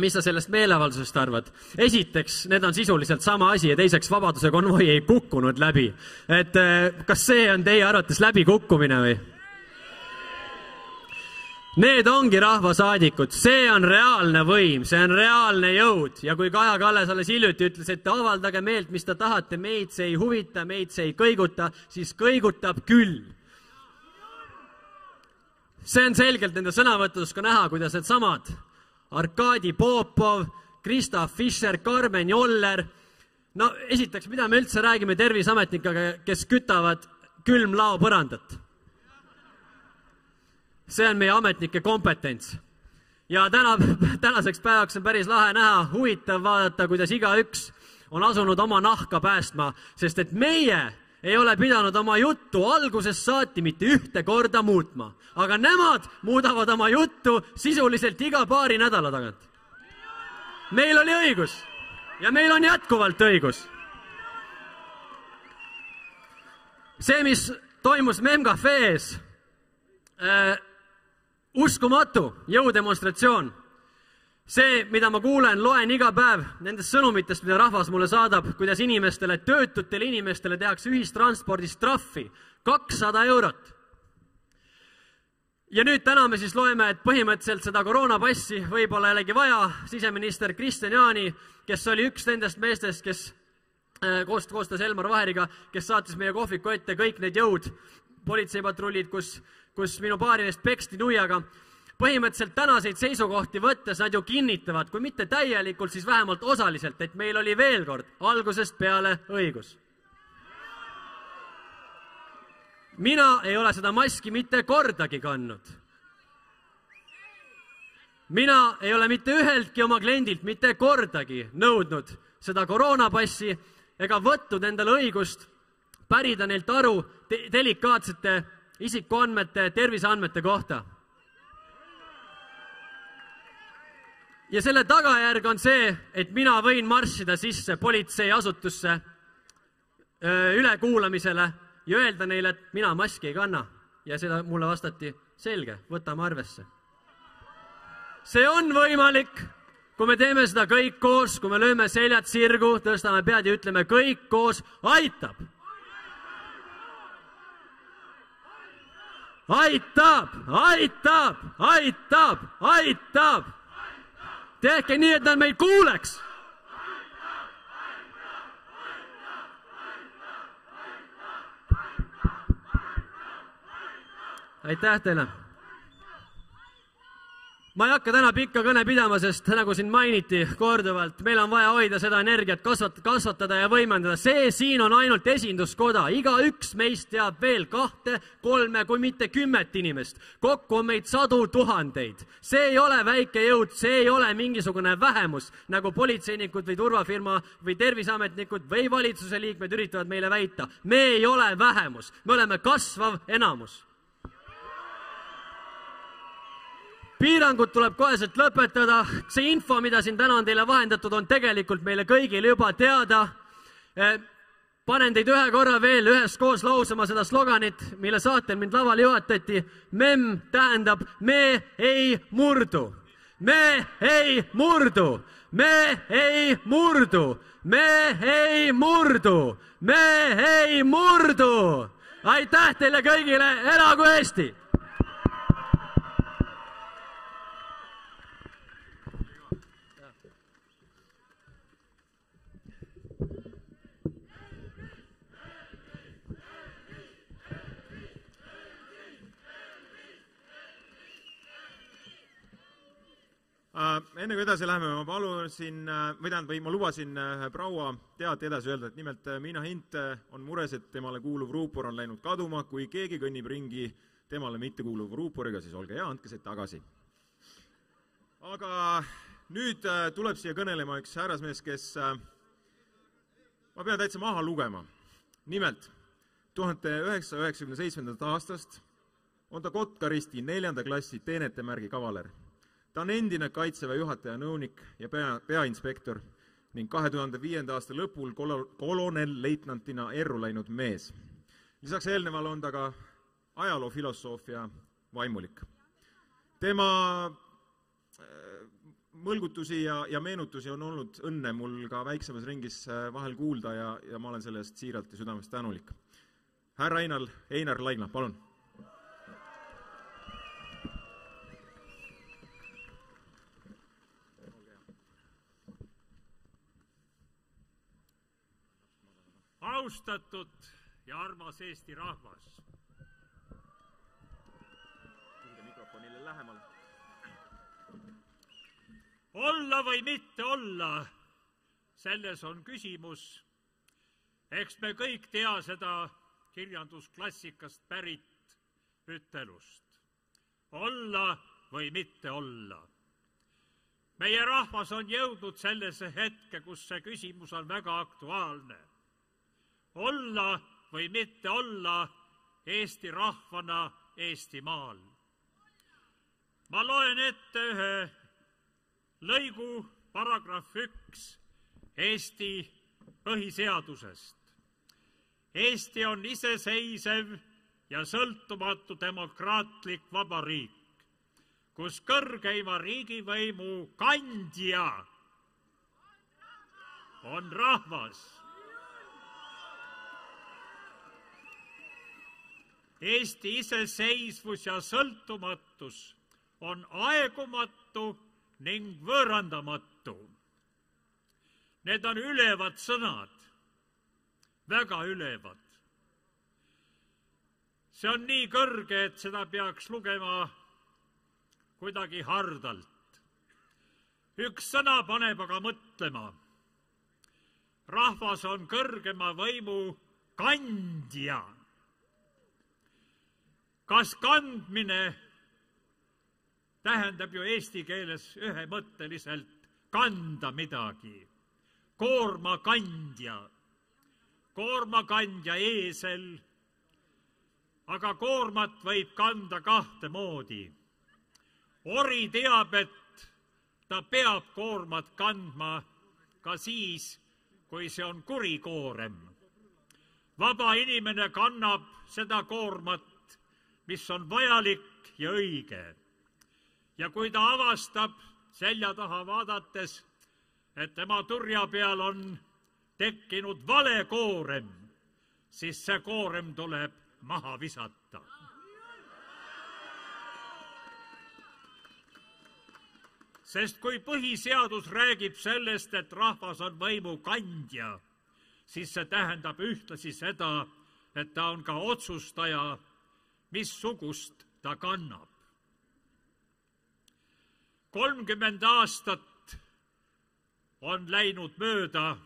mis sa sellest meeleavaldusest arvad? esiteks, need on sisuliselt sama asi ja teiseks, Vabaduse konvoi ei kukkunud läbi. et äh, kas see on teie arvates läbikukkumine või? Need ongi rahvasaadikud, see on reaalne võim, see on reaalne jõud ja kui Kaja Kallas alles hiljuti ütles, et avaldage meelt, mis te tahate, meid see ei huvita, meid see ei kõiguta, siis kõigutab küll. see on selgelt nende sõnavõttudes ka näha, kuidas needsamad Arkadi Popov, Krista Fischer, Karmen Joller, no esiteks, mida me üldse räägime terviseametnikega, kes kütavad külmlao põrandat see on meie ametnike kompetents. ja täna, tänaseks päevaks on päris lahe näha, huvitav vaadata, kuidas igaüks on asunud oma nahka päästma, sest et meie ei ole pidanud oma juttu algusest saati mitte ühte korda muutma, aga nemad muudavad oma juttu sisuliselt iga paari nädala tagant. meil oli õigus ja meil on jätkuvalt õigus. see, mis toimus Memcafe's äh,, uskumatu jõudemonstratsioon see, mida ma kuulen, loen iga päev nendest sõnumitest, mida rahvas mulle saadab, kuidas inimestele, töötutele inimestele tehakse ühistranspordis trahvi. kakssada eurot. ja nüüd täna me siis loeme, et põhimõtteliselt seda koroonapassi võib-olla jällegi vaja, siseminister Kristjan Jaani, kes oli üks nendest meestest, kes äh, koos, koostöös Elmar Vaheriga, kes saatis meie kohviku ette kõik need jõud, politseipatrullid, kus, kus minu paari eest peksti nuiaga põhimõtteliselt tänaseid seisukohti võttes nad ju kinnitavad, kui mitte täielikult, siis vähemalt osaliselt, et meil oli veel kord algusest peale õigus. mina ei ole seda maski mitte kordagi kandnud. mina ei ole mitte üheltki oma kliendilt mitte kordagi nõudnud seda koroonapassi ega võtnud endale õigust pärida neilt aru te delikaatsete isikuandmete, terviseandmete kohta ja selle tagajärg on see, et mina võin marssida sisse politseiasutusse ülekuulamisele ja öelda neile, et mina maski ei kanna ja seda mulle vastati, selge, võtame arvesse. see on võimalik, kui me teeme seda kõik koos, kui me lööme seljad sirgu, tõstame pead ja ütleme kõik koos, aitab. aitab, aitab, aitab, aitab tehke nii, et nad meid kuuleks. aitäh teile ma ei hakka täna pikka kõne pidama, sest nagu siin mainiti korduvalt, meil on vaja hoida seda energiat, kasvat-, kasvatada ja võimendada. see siin on ainult esinduskoda, igaüks meist teab veel kahte, kolme, kui mitte kümmet inimest. kokku on meid sadu tuhandeid. see ei ole väike jõud, see ei ole mingisugune vähemus, nagu politseinikud või turvafirma või terviseametnikud või valitsuse liikmed üritavad meile väita. me ei ole vähemus, me oleme kasvav enamus piirangud tuleb koheselt lõpetada, see info, mida siin täna on teile vahendatud, on tegelikult meile kõigile juba teada. Eh, panen teid ühe korra veel üheskoos lausuma seda sloganit, mille saatel mind lavale juhatati. memm tähendab me ei murdu, me ei murdu, me ei murdu, me ei murdu, me ei murdu. aitäh teile kõigile, elagu Eesti Äh, enne kui edasi läheme, ma palusin äh, või tähendab, või ma lubasin ühe äh, proua teate edasi öelda, et nimelt Miina Hint on mures, et temale kuuluv ruupor on läinud kaduma, kui keegi kõnnib ringi temale mittekuuluva ruuporiga, siis olge hea, andke see tagasi. aga nüüd tuleb siia kõnelema üks härrasmees, kes ma pean täitsa maha lugema. nimelt, tuhande üheksasaja üheksakümne seitsmendast aastast on ta Kotkaristi neljanda klassi teenetemärgi kavaler ta on endine Kaitseväe juhataja nõunik ja pea, peainspektor ning kahe tuhande viienda aasta lõpul kolo-, kolonelleitnantina erru läinud mees. lisaks eelnevale on ta ka ajaloofilosoofia vaimulik. tema äh, mõlgutusi ja, ja meenutusi on olnud õnne mul ka väiksemas ringis äh, vahel kuulda ja, ja ma olen selle eest siiralt ja südamest tänulik. härra Einar, Einar Laigna, palun austatud ja armas Eesti rahvas. tulge mikrofonile lähemale. olla või mitte olla, selles on küsimus. eks me kõik tea seda kirjandusklassikast pärit ütelust. olla või mitte olla. meie rahvas on jõudnud sellesse hetke, kus see küsimus on väga aktuaalne. Olla või mitte olla Eesti rahvana Eestimaal. ma loen ette ühe lõigu paragrahv üks Eesti põhiseadusest. Eesti on iseseisev ja sõltumatu demokraatlik vabariik, kus kõrgeima riigivõimu kandja on rahvas. Eesti iseseisvus ja sõltumatus on aegumatu ning võõrandamatu. Need on ülevad sõnad, väga ülevad. see on nii kõrge, et seda peaks lugema kuidagi hardalt. üks sõna paneb aga mõtlema. rahvas on kõrgema võimu kandja. Kas kandmine tähendab ju eesti keeles ühemõtteliselt kanda midagi? koormakandja, koormakandja eesel, aga koormat võib kanda kahte moodi. ori teab, et ta peab koormat kandma ka siis, kui see on kuri koorem. vaba inimene kannab seda koormat, mis on vajalik ja õige. ja kui ta avastab selja taha vaadates, et tema turja peal on tekkinud vale koorem, siis see koorem tuleb maha visata. sest kui põhiseadus räägib sellest, et rahvas on võimu kandja, siis see tähendab ühtlasi seda, et ta on ka otsustaja, missugust ta kannab. kolmkümmend aastat on läinud mööda.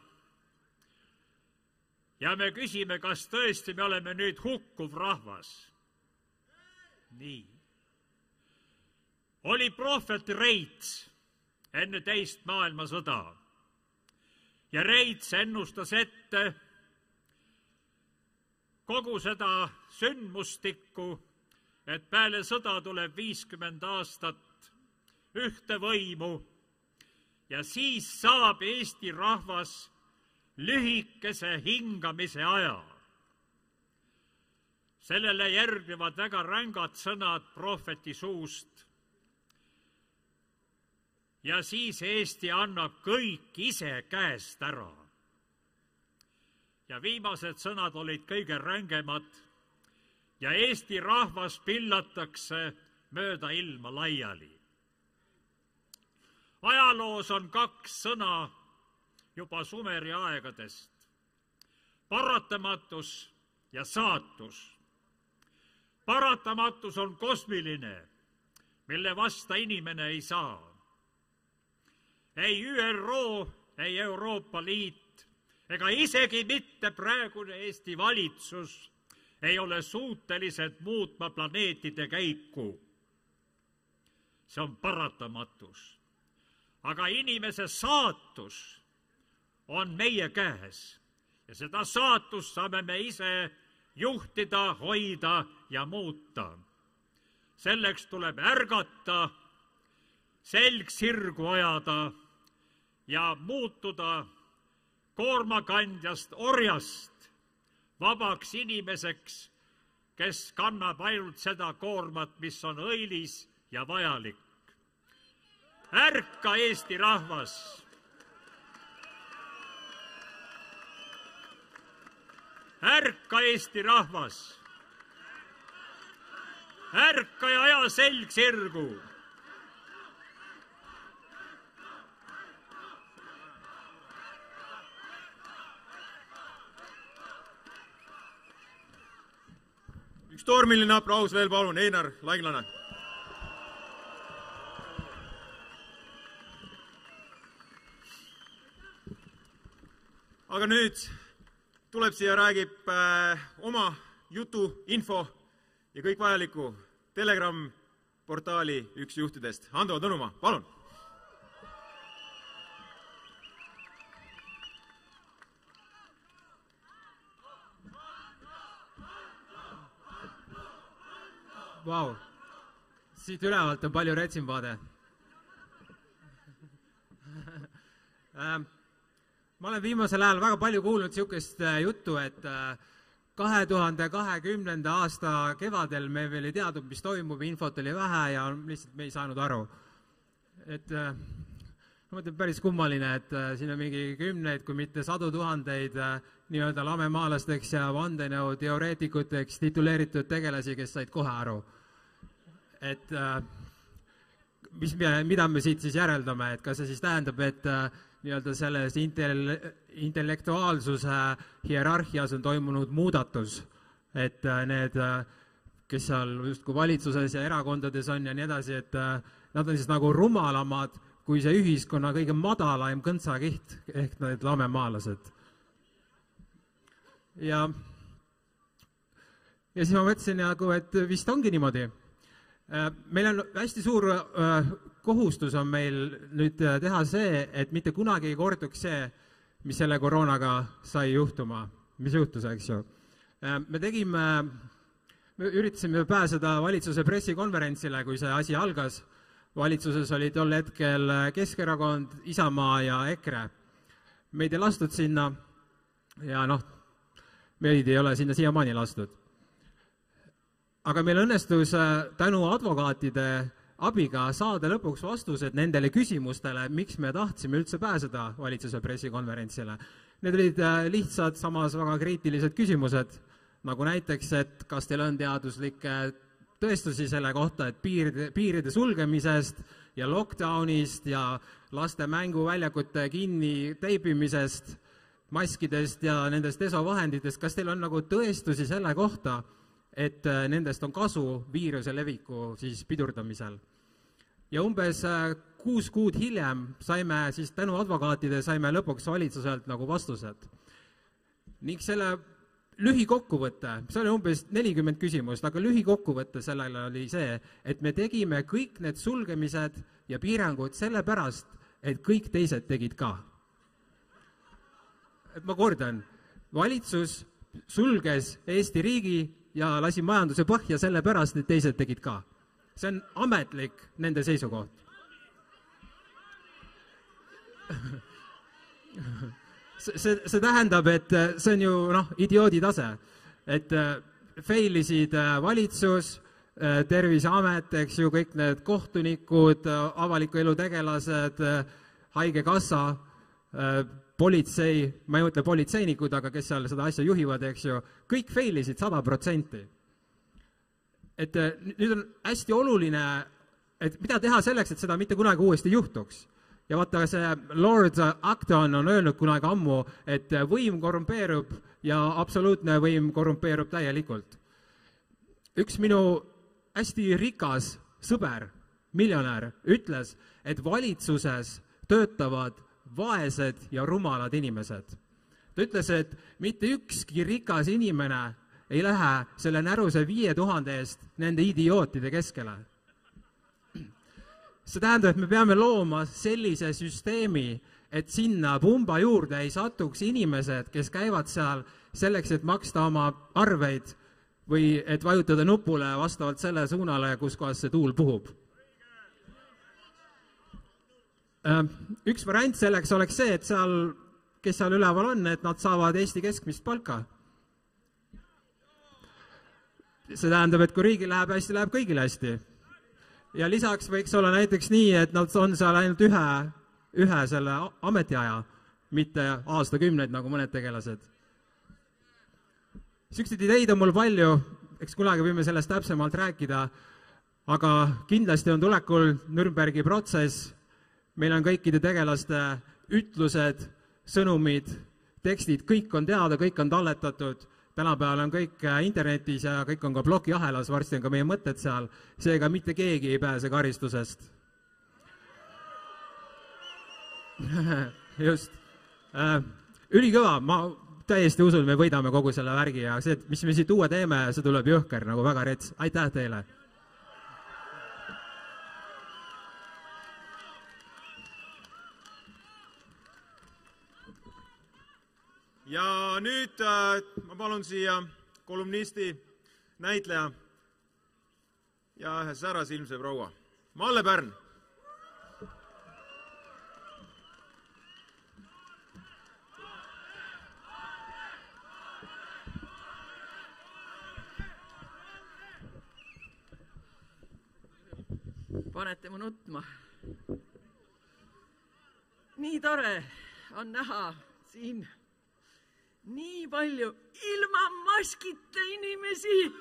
ja me küsime, kas tõesti me oleme nüüd hukkuv rahvas. nii. oli prohvet Reits enne teist maailmasõda ja Reits ennustas ette kogu seda sündmustikku, et peale sõda tuleb viiskümmend aastat ühte võimu ja siis saab Eesti rahvas lühikese hingamise aja. sellele järgnevad väga rängad sõnad prohveti suust. ja siis Eesti annab kõik ise käest ära. Ja viimased sõnad olid kõige rängemad ja Eesti rahvas pillatakse mööda ilma laiali ajaloos on kaks sõna juba Sumeri aegadest. paratamatus ja saatus. paratamatus on kosmiline, mille vasta inimene ei saa. ei ÜRO, ei Euroopa Liit ega isegi mitte praegune Eesti valitsus ei ole suutelised muutma planeetide käiku. see on paratamatus aga inimese saatus on meie käes ja seda saatust saame me ise juhtida, hoida ja muuta. selleks tuleb ärgata, selg sirgu ajada ja muutuda koormakandjast orjast vabaks inimeseks, kes kannab ainult seda koormat, mis on õilis ja vajalik ärka, Eesti rahvas. ärka, Eesti rahvas. ärka ja aja selg sirgu üks tormiline aplaus veel palun, Einar Laiglane aga nüüd tuleb siia, räägib äh, oma jutu, info ja kõik vajalikku Telegram portaali üks juhtidest, Ando Tõnumaa, palun Vau, siit ülevalt on palju retsim vaade Ähm, ma olen viimasel ajal väga palju kuulnud niisugust äh, juttu, et äh, kahe tuhande kahekümnenda aasta kevadel me veel ei teadnud, mis toimub, infot oli vähe ja lihtsalt me ei saanud aru. et äh, ma mõtlen, päris kummaline, et siin on mingi kümneid, kui mitte sadu tuhandeid nii-öelda lamemaalasteks ja vandenõuteoreetikuteks tituleeritud tegelasi, kes said kohe aru. et mis me, mida me siit siis järeldame, et kas see siis tähendab, et nii-öelda selles intel-, intellektuaalsuse hierarhias on toimunud muudatus, et äh, need, äh, kes seal justkui valitsuses ja erakondades on ja nii edasi, et äh, nad on siis nagu rumalamad kui see ühiskonna kõige madalaim kõntsakiht ehk need lamemaalased. Ja, ja siis ma mõtlesin nagu, et vist ongi niimoodi. meil on hästi suur kohustus on meil nüüd äh, teha see, et mitte kunagi ei korduks see, mis selle koroonaga sai juhtuma, mis juhtus, eks ju. Äh, me tegime, me üritasime pääseda valitsuse pressikonverentsile, kui see asi algas. valitsuses oli tol hetkel Keskerakond, Isamaa ja EKRE. meid ei lastud sinna ja noh, meid ei ole sinna siiamaani lastud. aga meil õnnestus äh, tänu advokaatide abiga saada lõpuks vastused nendele küsimustele, miks me tahtsime üldse pääseda valitsuse pressikonverentsile. Need olid äh, lihtsad, samas väga kriitilised küsimused, nagu näiteks, et kas teil on teaduslikke tõestusi selle kohta, et piiride, piiride sulgemisest ja lockdownist ja laste mänguväljakute kinni teibimisest, maskidest ja nendest desovahenditest, kas teil on nagu tõestusi selle kohta, et äh, nendest on kasu viiruse leviku siis pidurdamisel. ja umbes äh, kuus kuud hiljem saime siis tänu advokaatide, saime lõpuks valitsuselt nagu vastused. ning selle lühikokkuvõte, see oli umbes nelikümmend küsimust, aga lühikokkuvõte sellele oli see, et me tegime kõik need sulgemised ja piirangud sellepärast, et kõik teised tegid ka. Et ma kordan, valitsus sulges Eesti riigi ja lasi majanduse põhja sellepärast, et teised tegid ka. see on ametlik nende seisukoht see, see, see tähendab, et äh, see on ju noh, idioodi tase, et äh, fail isid äh, valitsus, Terviseamet, eks ju, kõik need kohtunikud, avaliku elu tegelased, Haigekassa, politsei, ma ei mõtle politseinikud, aga kes seal seda asja juhivad, eks ju, kõik fail isid sada protsenti. et eh, nüüd on hästi oluline, et mida teha selleks, et seda mitte kunagi uuesti juhtuks. ja vaata, see Lord Acton on öelnud kunagi ammu, et võim korrumpeerub ja absoluutne võim korrumpeerub täielikult. üks minu hästi rikas sõber, miljonär, ütles, et valitsuses töötavad vaesed ja rumalad inimesed. ta ütles, et mitte ükski rikas inimene ei lähe selle näruse viie tuhande eest nende idiootide keskele. see tähendab, et me peame looma sellise süsteemi, et sinna pumba juurde ei satuks inimesed, kes käivad seal selleks, et maksta oma arveid või et vajutada nupule vastavalt selle suunale, kus kohas see tuul puhub Äh, üks variant selleks oleks see, et seal, kes seal üleval on, et nad saavad Eesti keskmist palka. see tähendab, et kui riigil läheb hästi, läheb kõigil hästi. ja lisaks võiks olla näiteks nii, et nad on seal ainult ühe, ühe selle ametiaja, mitte aastakümneid, nagu mõned tegelased. niisuguseid ideid on mul palju, eks kunagi võime sellest täpsemalt rääkida, aga kindlasti on tulekul Nürnbergi protsess meil on kõikide tegelaste ütlused, sõnumid, tekstid, kõik on teada, kõik on talletatud, tänapäeval on kõik äh, internetis ja kõik on ka plokiahelas, varsti on ka meie mõtted seal, seega mitte keegi ei pääse karistusest. just. Äh,, ülikõva, ma täiesti usun, me võidame kogu selle värgi ja see, mis me siit uue teeme, see tuleb jõhker nagu väga rets, aitäh teile ja nüüd äh, ma palun siia kolumnisti, näitleja ja ühe särasilmse proua. Malle Pärn. panete mu nutma. nii tore on näha siin nii palju ilma maskita inimesi.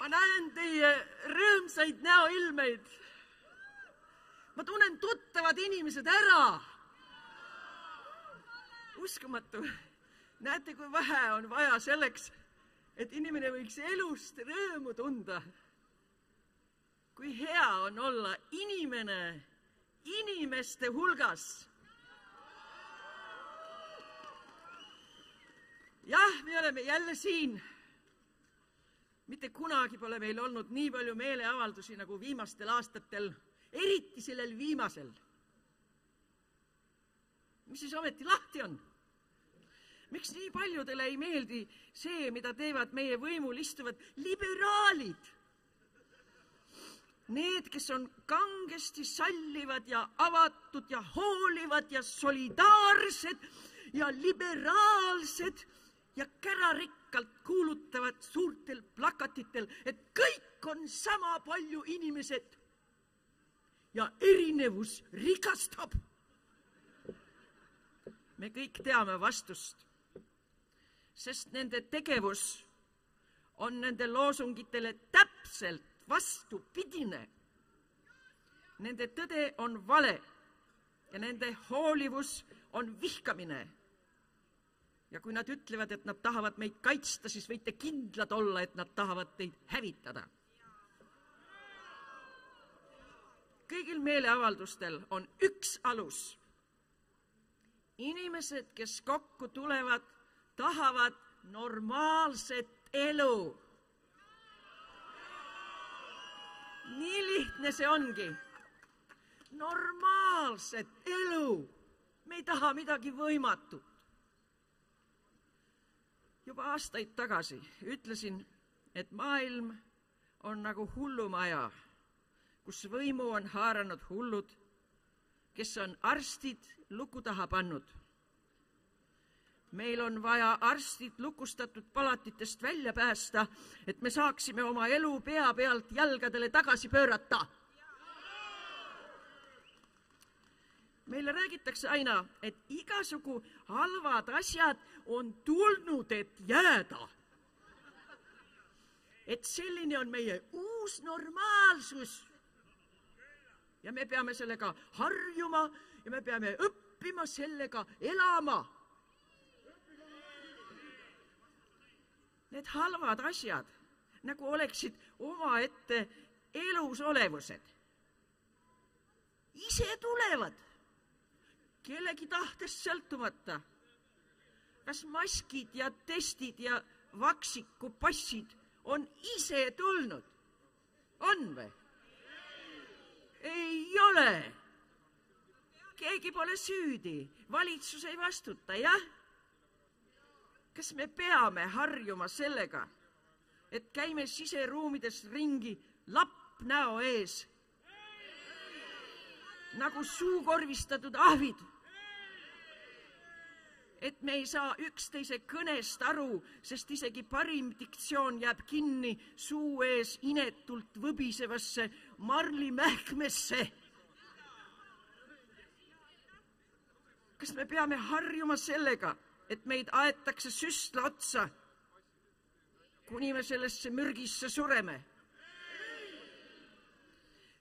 ma näen teie rõõmsaid näoilmeid. ma tunnen tuttavad inimesed ära. uskumatu. näete, kui vähe on vaja selleks, et inimene võiks elust rõõmu tunda. kui hea on olla inimene inimeste hulgas. Jah, me oleme jälle siin. mitte kunagi pole meil olnud nii palju meeleavaldusi nagu viimastel aastatel, eriti sellel viimasel. mis siis ometi lahti on? miks nii paljudele ei meeldi see, mida teevad meie võimul istuvad liberaalid? Need, kes on kangesti sallivad ja avatud ja hoolivad ja solidaarsed ja liberaalsed ja kärarikkalt kuulutavad suurtel plakatitel, et kõik on sama palju inimesed ja erinevus rikastab. me kõik teame vastust sest nende tegevus on nende loosungitele täpselt vastupidine. Nende tõde on vale ja nende hoolivus on vihkamine. Ja kui nad ütlevad, et nad tahavad meid kaitsta, siis võite kindlad olla, et nad tahavad teid hävitada. kõigil meeleavaldustel on üks alus. inimesed, kes kokku tulevad tahavad normaalset elu. nii lihtne see ongi. normaalset elu. me ei taha midagi võimatut. Juba aastaid tagasi ütlesin, et maailm on nagu hullumaja, kus võimu on haaranud hullud, kes on arstid luku taha pannud meil on vaja arstid lukustatud palatitest välja päästa, et me saaksime oma elu pea pealt jalgadele tagasi pöörata. Meile räägitakse aina, et igasugu halvad asjad on tulnud, et jääda. et selline on meie uus normaalsus. ja me peame sellega harjuma ja me peame õppima sellega elama need halvad asjad nagu oleksid omaette elusolevused. ise tulevad, kellegi tahtest sõltumata. kas maskid ja testid ja vaksikupassid on ise tulnud? on või? ei ole. keegi pole süüdi, valitsus ei vastuta, jah kas me peame harjuma sellega, et käime siseruumides ringi lapp näo ees nagu suukorvistatud ahvid? Et me ei saa üksteise kõnest aru, sest isegi parim diktsioon jääb kinni suu ees inetult võbisevasse marlimähkmesse. kas me peame harjuma sellega, et meid aetakse süstla otsa, kuni me sellesse mürgisse sureme.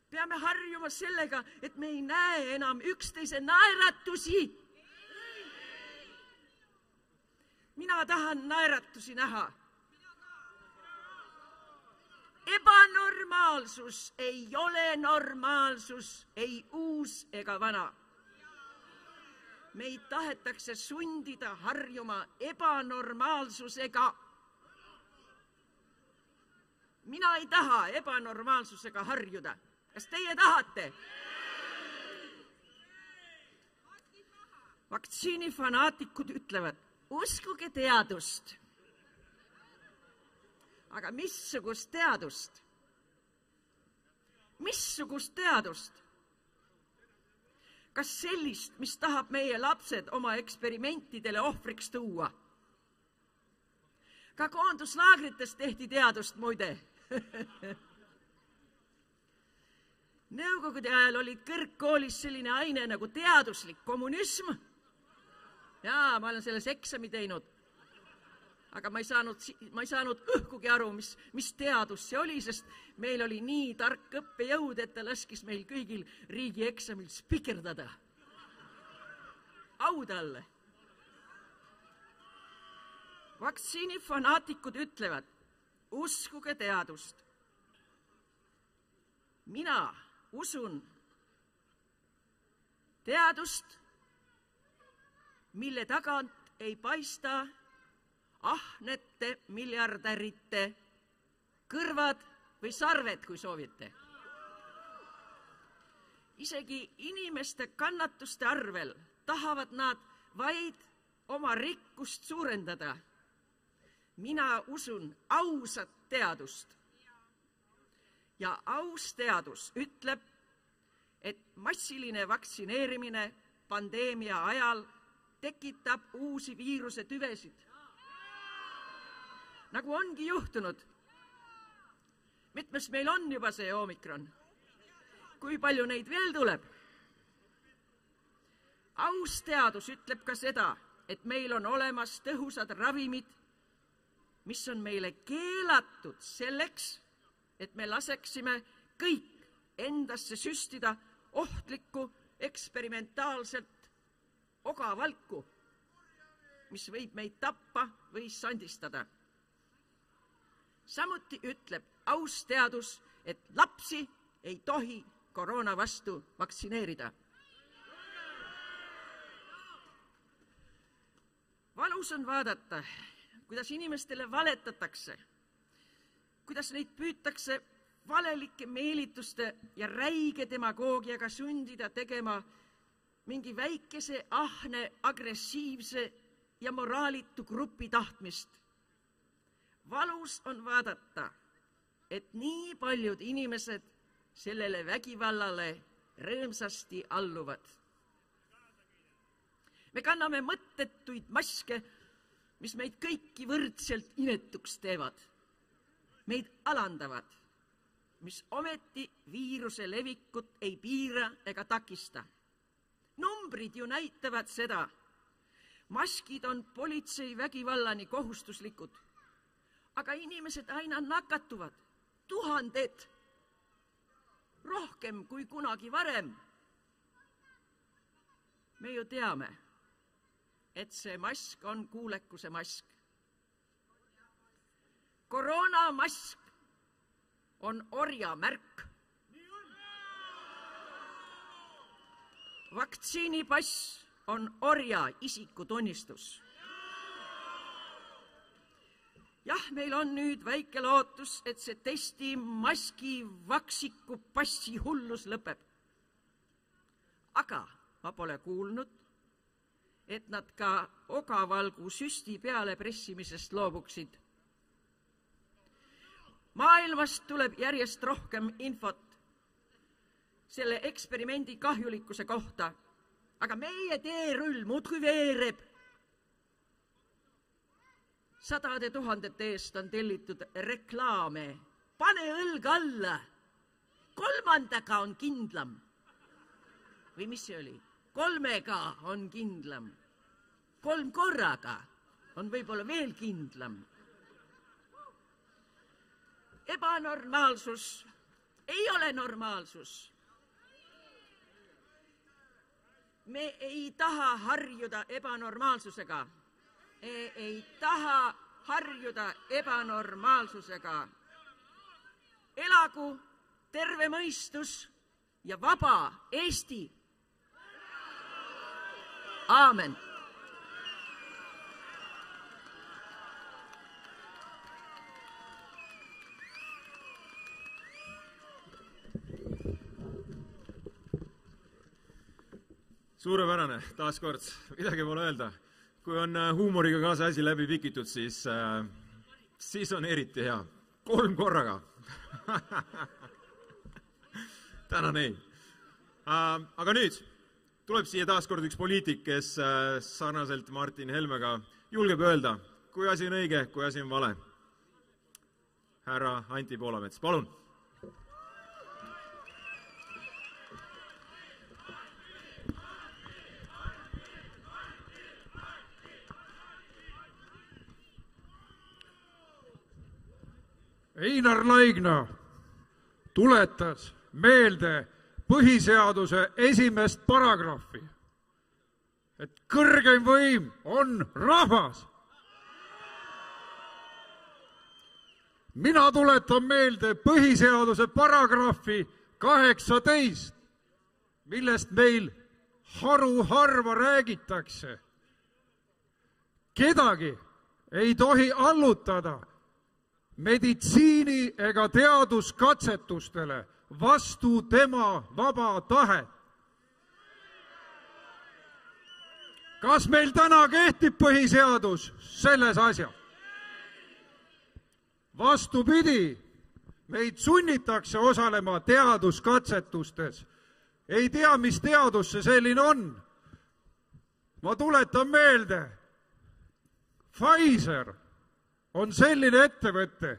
peame harjuma sellega, et me ei näe enam üksteise naeratusi. Mina tahan naeratusi näha. ebanormaalsus ei ole normaalsus, ei uus ega vana meid tahetakse sundida harjuma ebanormaalsusega. mina ei taha ebanormaalsusega harjuda. kas teie tahate? vaktsiinifanaatikud ütlevad, uskuge teadust. aga missugust teadust? missugust teadust? kas sellist, mis tahab meie lapsed oma eksperimentidele ohvriks tuua? ka koonduslaagrites tehti teadust muide Nõukogude ajal oli kõrgkoolis selline aine nagu teaduslik kommunism. Jaa, ma olen selles eksami teinud. aga ma ei saanud, ma ei saanud õhkugi aru, mis, mis teadus see oli, sest meil oli nii tark õppejõud, et ta laskis meil kõigil riigieksamil spikerdada. au talle vaktsiinifanaatikud ütlevad, uskuge teadust. mina usun teadust, mille tagant ei paista ahnete miljardärite kõrvad või sarved, kui soovite. isegi inimeste kannatuste arvel tahavad nad vaid oma rikkust suurendada mina usun ausat teadust. ja aus teadus ütleb, et massiline vaktsineerimine pandeemia ajal tekitab uusi viirusetüvesid. nagu ongi juhtunud. mitmes meil on juba see omikron? kui palju neid veel tuleb? aus teadus ütleb ka seda, et meil on olemas tõhusad ravimid mis on meile keelatud selleks, et me laseksime kõik endasse süstida ohtlikku eksperimentaalset ogavalku, mis võib meid tappa või sandistada. samuti ütleb aus teadus, et lapsi ei tohi koroona vastu vaktsineerida. valus on vaadata, kuidas inimestele valetatakse, kuidas neid püütakse valelike meelituste ja räige demagoogiaga sundida tegema mingi väikese, ahne, agressiivse ja moraalitu grupi tahtmist. valus on vaadata, et nii paljud inimesed sellele vägivallale rõõmsasti alluvad. me kanname mõttetuid maske mis meid kõiki võrdselt inetuks teevad, meid alandavad, mis ometi viiruse levikut ei piira ega takista. Numbrid ju näitavad seda. maskid on politsei vägivallani kohustuslikud. aga inimesed aina nakatuvad, tuhanded, rohkem kui kunagi varem. me ju teame et see mask on kuulekuse mask. koroonamask on orjamärk. Vaktsiinipass on orja isikutunnistus. jah, meil on nüüd väike lootus, et see testi, maski, vaksiku, passi hullus lõpeb. aga ma pole kuulnud, et nad ka ogavalgu süsti peale pressimisest loobuksid. maailmast tuleb järjest rohkem infot selle eksperimendi kahjulikkuse kohta, aga meie teerull muudkui veereb. sadade tuhandete eest on tellitud reklaame, pane õlg alla, kolmandaga on kindlam. või mis see oli? kolmega on kindlam kolm korraga on võib-olla veel kindlam. ebanormaalsus ei ole normaalsus. Me ei taha harjuda ebanormaalsusega. ei taha harjuda ebanormaalsusega. elagu terve mõistus ja vaba Eesti. aamen suurepärane, taaskord, midagi pole öelda. kui on äh, huumoriga ka see asi läbi pikitud, siis, äh, siis on eriti hea kolm korraga tänan, ei. aga nüüd tuleb siia taaskord üks poliitik, kes äh, sarnaselt Martin Helmega julgeb öelda, kui asi on õige, kui asi on vale. härra Anti Poolamets, palun Einar Laigna tuletas meelde põhiseaduse esimest paragrahvi, et kõrgeim võim on rahvas. mina tuletan meelde põhiseaduse paragrahvi kaheksateist, millest meil haruharva räägitakse. kedagi ei tohi allutada meditsiini ega teaduskatsetustele vastu tema vaba tahet. kas meil täna kehtib põhiseadus selles asjas? vastupidi, meid sunnitakse osalema teaduskatsetustes. ei tea, mis teadus see selline on. ma tuletan meelde, Pfizer on selline ettevõte,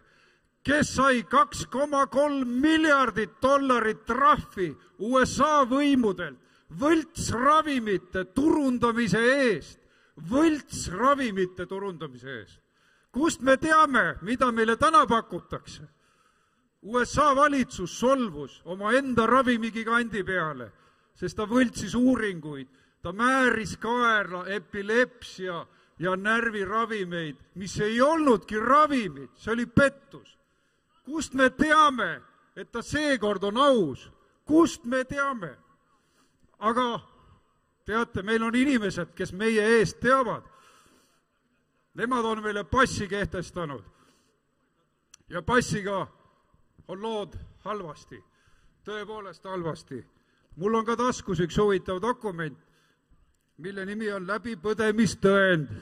kes sai kaks koma kolm miljardit dollarit trahvi USA võimudelt võltsravimite turundamise eest, võltsravimite turundamise eest. kust me teame, mida meile täna pakutakse? USA valitsus solvus omaenda ravimigigandi peale, sest ta võltsis uuringuid, ta määris kaela epilepsia ja närviravimeid, mis ei olnudki ravimid, see oli pettus. kust me teame, et ta seekord on aus, kust me teame? aga teate, meil on inimesed, kes meie eest teavad. Nemad on meile passi kehtestanud. ja passiga on lood halvasti, tõepoolest halvasti. mul on ka taskus üks huvitav dokument, mille nimi on läbipõdemistõend.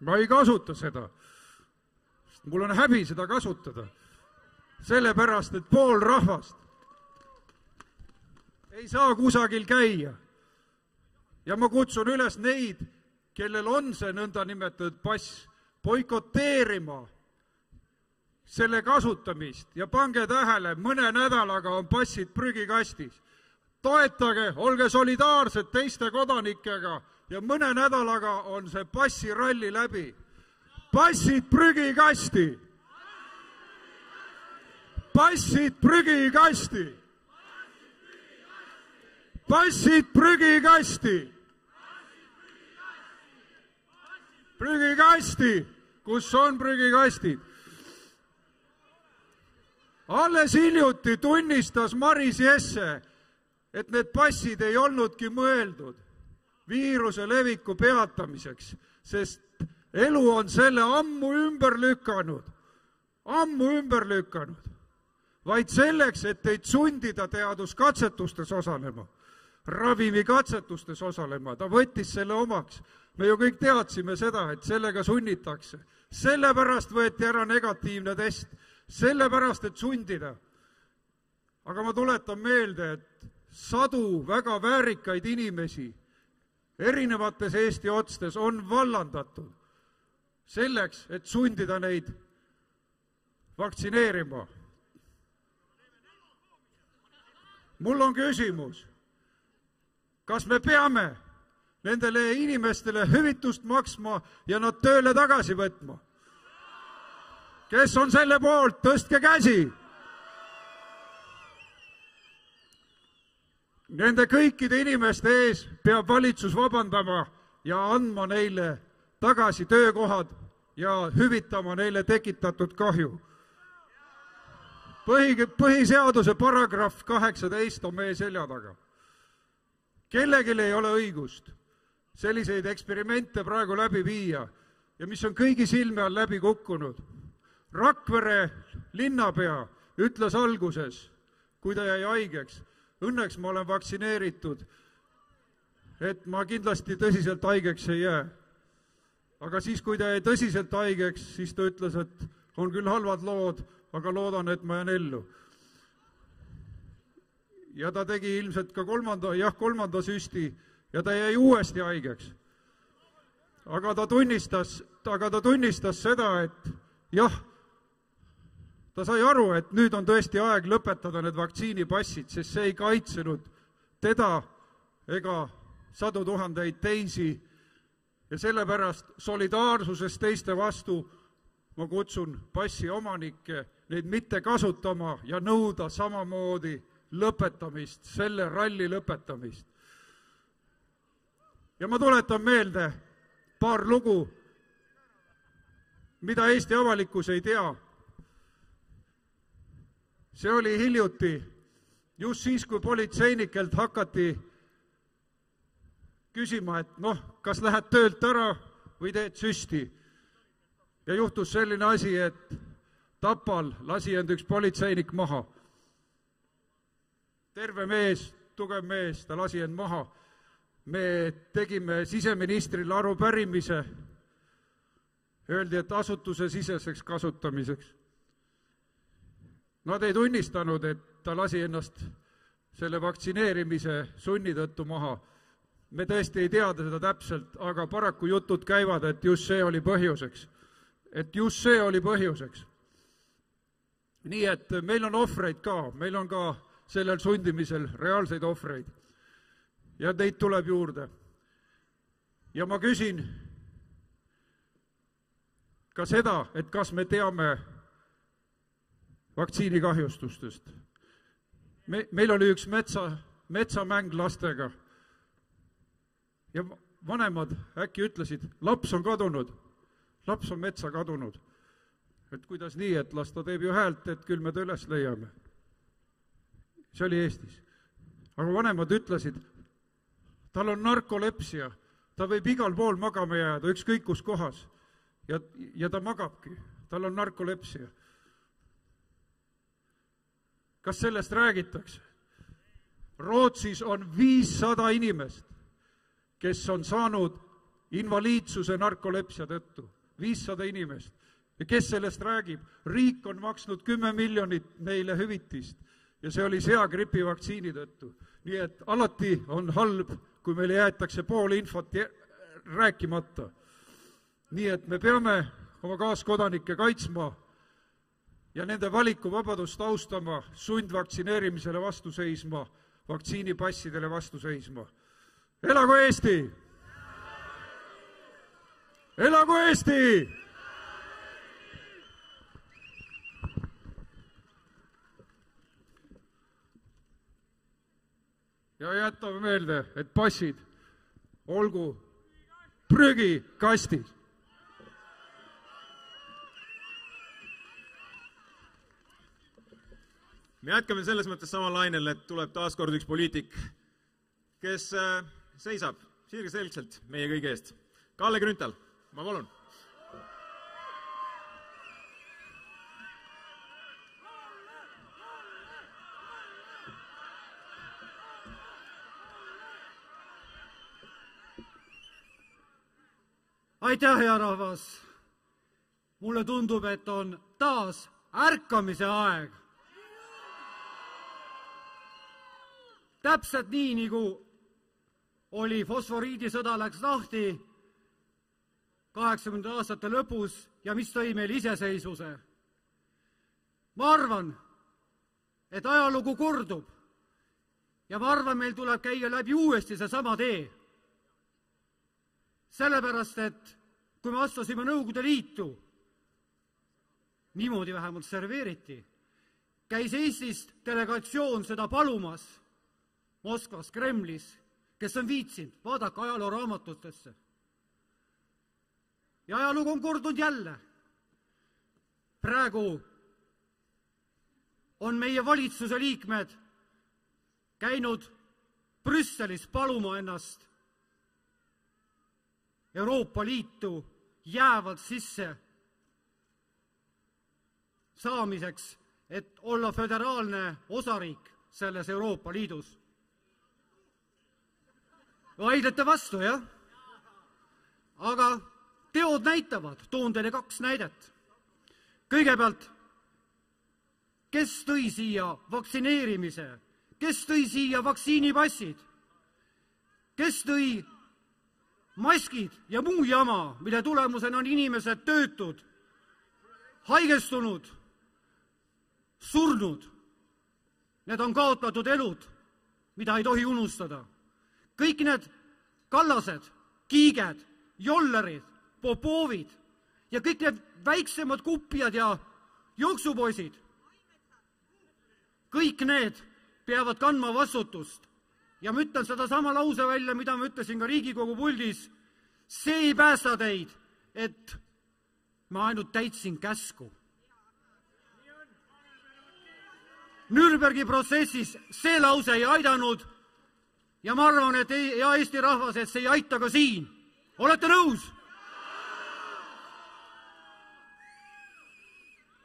ma ei kasuta seda, sest mul on häbi seda kasutada. sellepärast, et pool rahvast ei saa kusagil käia. ja ma kutsun üles neid, kellel on see nõndanimetatud pass, boikoteerima selle kasutamist ja pange tähele, mõne nädalaga on passid prügikastis toetage, olge solidaarsed teiste kodanikega ja mõne nädalaga on see passiralli läbi. passid prügikasti. passid prügikasti. passid prügikasti. prügikasti, kus on prügikastid? alles hiljuti tunnistas Maris Jesse et need passid ei olnudki mõeldud viiruse leviku peatamiseks, sest elu on selle ammu ümber lükanud, ammu ümber lükanud, vaid selleks, et teid sundida teaduskatsetustes osalema, ravimikatsetustes osalema, ta võttis selle omaks. me ju kõik teadsime seda, et sellega sunnitakse. sellepärast võeti ära negatiivne test, sellepärast, et sundida. aga ma tuletan meelde, et sadu väga väärikaid inimesi erinevates Eesti otstes on vallandatud selleks, et sundida neid vaktsineerima. mul on küsimus, kas me peame nendele inimestele hüvitust maksma ja nad tööle tagasi võtma? kes on selle poolt, tõstke käsi Nende kõikide inimeste ees peab valitsus vabandama ja andma neile tagasi töökohad ja hüvitama neile tekitatud kahju. põhi, põhiseaduse paragrahv kaheksateist on meie selja taga. kellelgi ei ole õigust selliseid eksperimente praegu läbi viia ja mis on kõigi silme all läbi kukkunud. Rakvere linnapea ütles alguses, kui ta jäi haigeks Õnneks ma olen vaktsineeritud, et ma kindlasti tõsiselt haigeks ei jää. aga siis, kui ta jäi tõsiselt haigeks, siis ta ütles, et on küll halvad lood, aga loodan, et ma jään ellu. ja ta tegi ilmselt ka kolmanda, jah, kolmanda süsti ja ta jäi uuesti haigeks. aga ta tunnistas, aga ta tunnistas seda, et jah, ta sai aru, et nüüd on tõesti aeg lõpetada need vaktsiinipassid, sest see ei kaitsenud teda ega sadu tuhandeid teisi ja sellepärast solidaarsusest teiste vastu ma kutsun passi omanikke neid mitte kasutama ja nõuda samamoodi lõpetamist, selle ralli lõpetamist. ja ma tuletan meelde paar lugu, mida Eesti avalikkus ei tea. See oli hiljuti, just siis, kui politseinikelt hakati küsima, et noh, kas lähed töölt ära või teed süsti. ja juhtus selline asi, et Tapal lasi end üks politseinik maha. terve mees, tugev mees, ta lasi end maha. me tegime siseministrile arupärimise, öeldi, et asutusesiseseks kasutamiseks. Nad ei tunnistanud, et ta lasi ennast selle vaktsineerimise sunni tõttu maha me tõesti ei tea seda täpselt, aga paraku jutud käivad, et just see oli põhjuseks. et just see oli põhjuseks. nii et meil on ohvreid ka, meil on ka sellel sundimisel reaalseid ohvreid. ja neid tuleb juurde. ja ma küsin ka seda, et kas me teame vaktsiinikahjustustest. me, meil oli üks metsa, metsamäng lastega ja vanemad äkki ütlesid, laps on kadunud, laps on metsa kadunud. et kuidas nii, et las ta teeb ju häält, et küll me ta üles leiame. see oli Eestis. aga vanemad ütlesid, tal on narkolepsia, ta võib igal pool magama jääda, ükskõik kus kohas. ja, ja ta magabki, tal on narkolepsia. Kas sellest räägitakse? Rootsis on viissada inimest, kes on saanud invaliidsuse narkolepsia tõttu, viissada inimest. ja kes sellest räägib? riik on maksnud kümme miljonit neile hüvitist ja see oli seagripi vaktsiini tõttu. nii et alati on halb, kui meile jäetakse pool infot rääkimata. nii et me peame oma kaaskodanikke kaitsma ja nende valikuvabadust austama, sundvaktsineerimisele vastu seisma, vaktsiinipassidele vastu seisma elagu Eesti! elagu Eesti! ja jätame meelde, et passid olgu prügikastis. Me jätkame selles mõttes samal lainel, et tuleb taas kord üks poliitik, kes äh, seisab sirgeselgselt meie kõigi eest. Kalle Grünthal, ma palun. aitäh, hea rahvas. mulle tundub, et on taas ärkamise aeg. Täpselt nii, nagu oli fosforiidisõda läks lahti kaheksakümnendate aastate lõpus ja mis tõi meile iseseisvuse. ma arvan, et ajalugu kordub ja ma arvan, meil tuleb käia läbi uuesti seesama tee. sellepärast, et kui me astusime Nõukogude Liitu, niimoodi vähemalt serveeriti, käis Eestist delegatsioon seda palumas Moskvas, Kremlis kes on viitsinud, vaadake ajalooraamatutesse. ja ajalugu on kordunud jälle. praegu on meie valitsuse liikmed käinud Brüsselis paluma ennast Euroopa Liitu jäävalt sisse saamiseks, et olla föderaalne osariik selles Euroopa Liidus vaidlete vastu, jah? aga teod näitavad, toon teile kaks näidet. kõigepealt, kes tõi siia vaktsineerimise, kes tõi siia vaktsiinipassid, kes tõi maskid ja muu jama, mille tulemusena on inimesed töötud, haigestunud, surnud. Need on kaotatud elud, mida ei tohi unustada. Kõik need Kallased, Kiiged, Jollerid, Popovid ja kõik need väiksemad kupjad ja jooksupoisid, kõik need peavad kandma vastutust ja ma ütlen sedasama lause välja, mida ma ütlesin ka Riigikogu puldis. see ei päästa teid, et ma ainult täitsin käsku. Nürnbergi protsessis see lause ei aidanud ja ma arvan, et ei, hea Eesti rahvas, et see ei aita ka siin. olete nõus?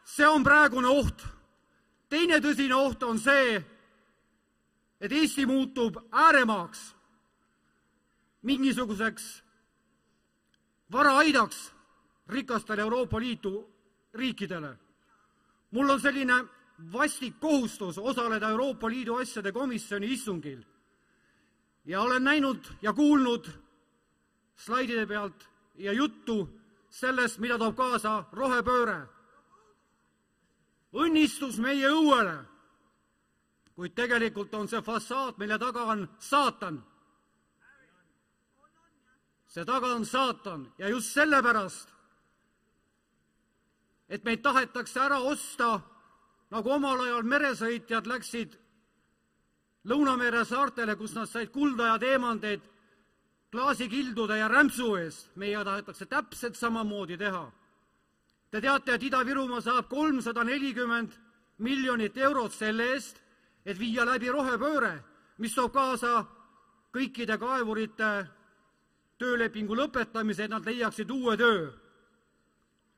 see on praegune oht. teine tõsine oht on see, et Eesti muutub ääremaaks, mingisuguseks varaaidaks rikastele Euroopa Liidu riikidele. mul on selline vastik kohustus osaleda Euroopa Liidu asjade komisjoni istungil ja olen näinud ja kuulnud slaidide pealt ja juttu sellest, mida toob kaasa rohepööre. õnnistus meie õuele kuid tegelikult on see fassaad, mille taga on saatan. see taga on saatan ja just sellepärast, et meid tahetakse ära osta, nagu omal ajal meresõitjad läksid Lõunamere saartele, kus nad said kulda ja teemanteid klaasikildude ja rämpsu eest. meie tahetakse täpselt samamoodi teha. Te teate, et Ida-Virumaa saab kolmsada nelikümmend miljonit eurot selle eest, et viia läbi rohepööre, mis toob kaasa kõikide kaevurite töölepingu lõpetamise, et nad leiaksid uue töö.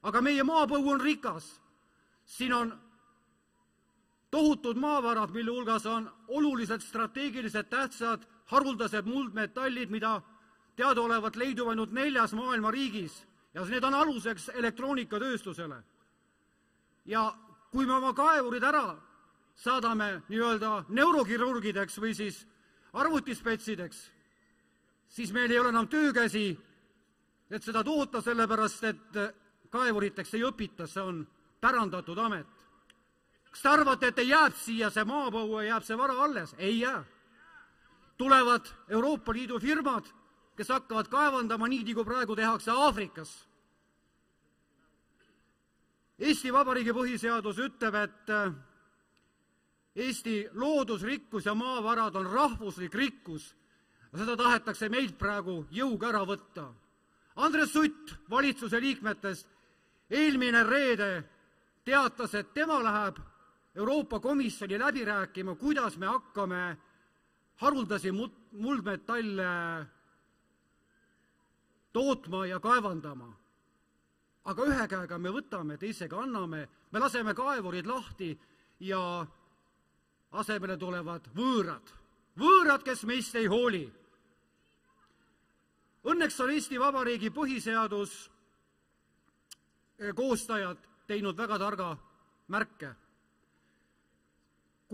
aga meie maapõu on rikas. siin on tohutud maavarad, mille hulgas on oluliselt strateegiliselt tähtsad haruldased muldmetallid, mida teadaolevalt leidub ainult neljas maailma riigis ja need on aluseks elektroonikatööstusele. ja kui me oma kaevurid ära saadame nii-öelda neurokirurgideks või siis arvutispetsideks, siis meil ei ole enam töökäsi, et seda toota, sellepärast et kaevuriteks ei õpita, see on pärandatud amet. Kas te arvate, et jääb siia see maapõue, jääb see vara alles? ei jää. tulevad Euroopa Liidu firmad, kes hakkavad kaevandama nii, nagu praegu tehakse Aafrikas. Eesti Vabariigi põhiseadus ütleb, et Eesti loodusrikkus ja maavarad on rahvuslik rikkus. seda tahetakse meilt praegu jõuga ära võtta. Andres Sutt valitsuse liikmetest eelmine reede teatas, et tema läheb Euroopa Komisjoni läbi rääkima, kuidas me hakkame haruldasi muldmetalle tootma ja kaevandama. aga ühe käega me võtame, teisega anname, me laseme kaevurid lahti ja asemele tulevad võõrad, võõrad, kes meist ei hooli. Õnneks on Eesti Vabariigi põhiseadus eh, koostajad teinud väga targa märke.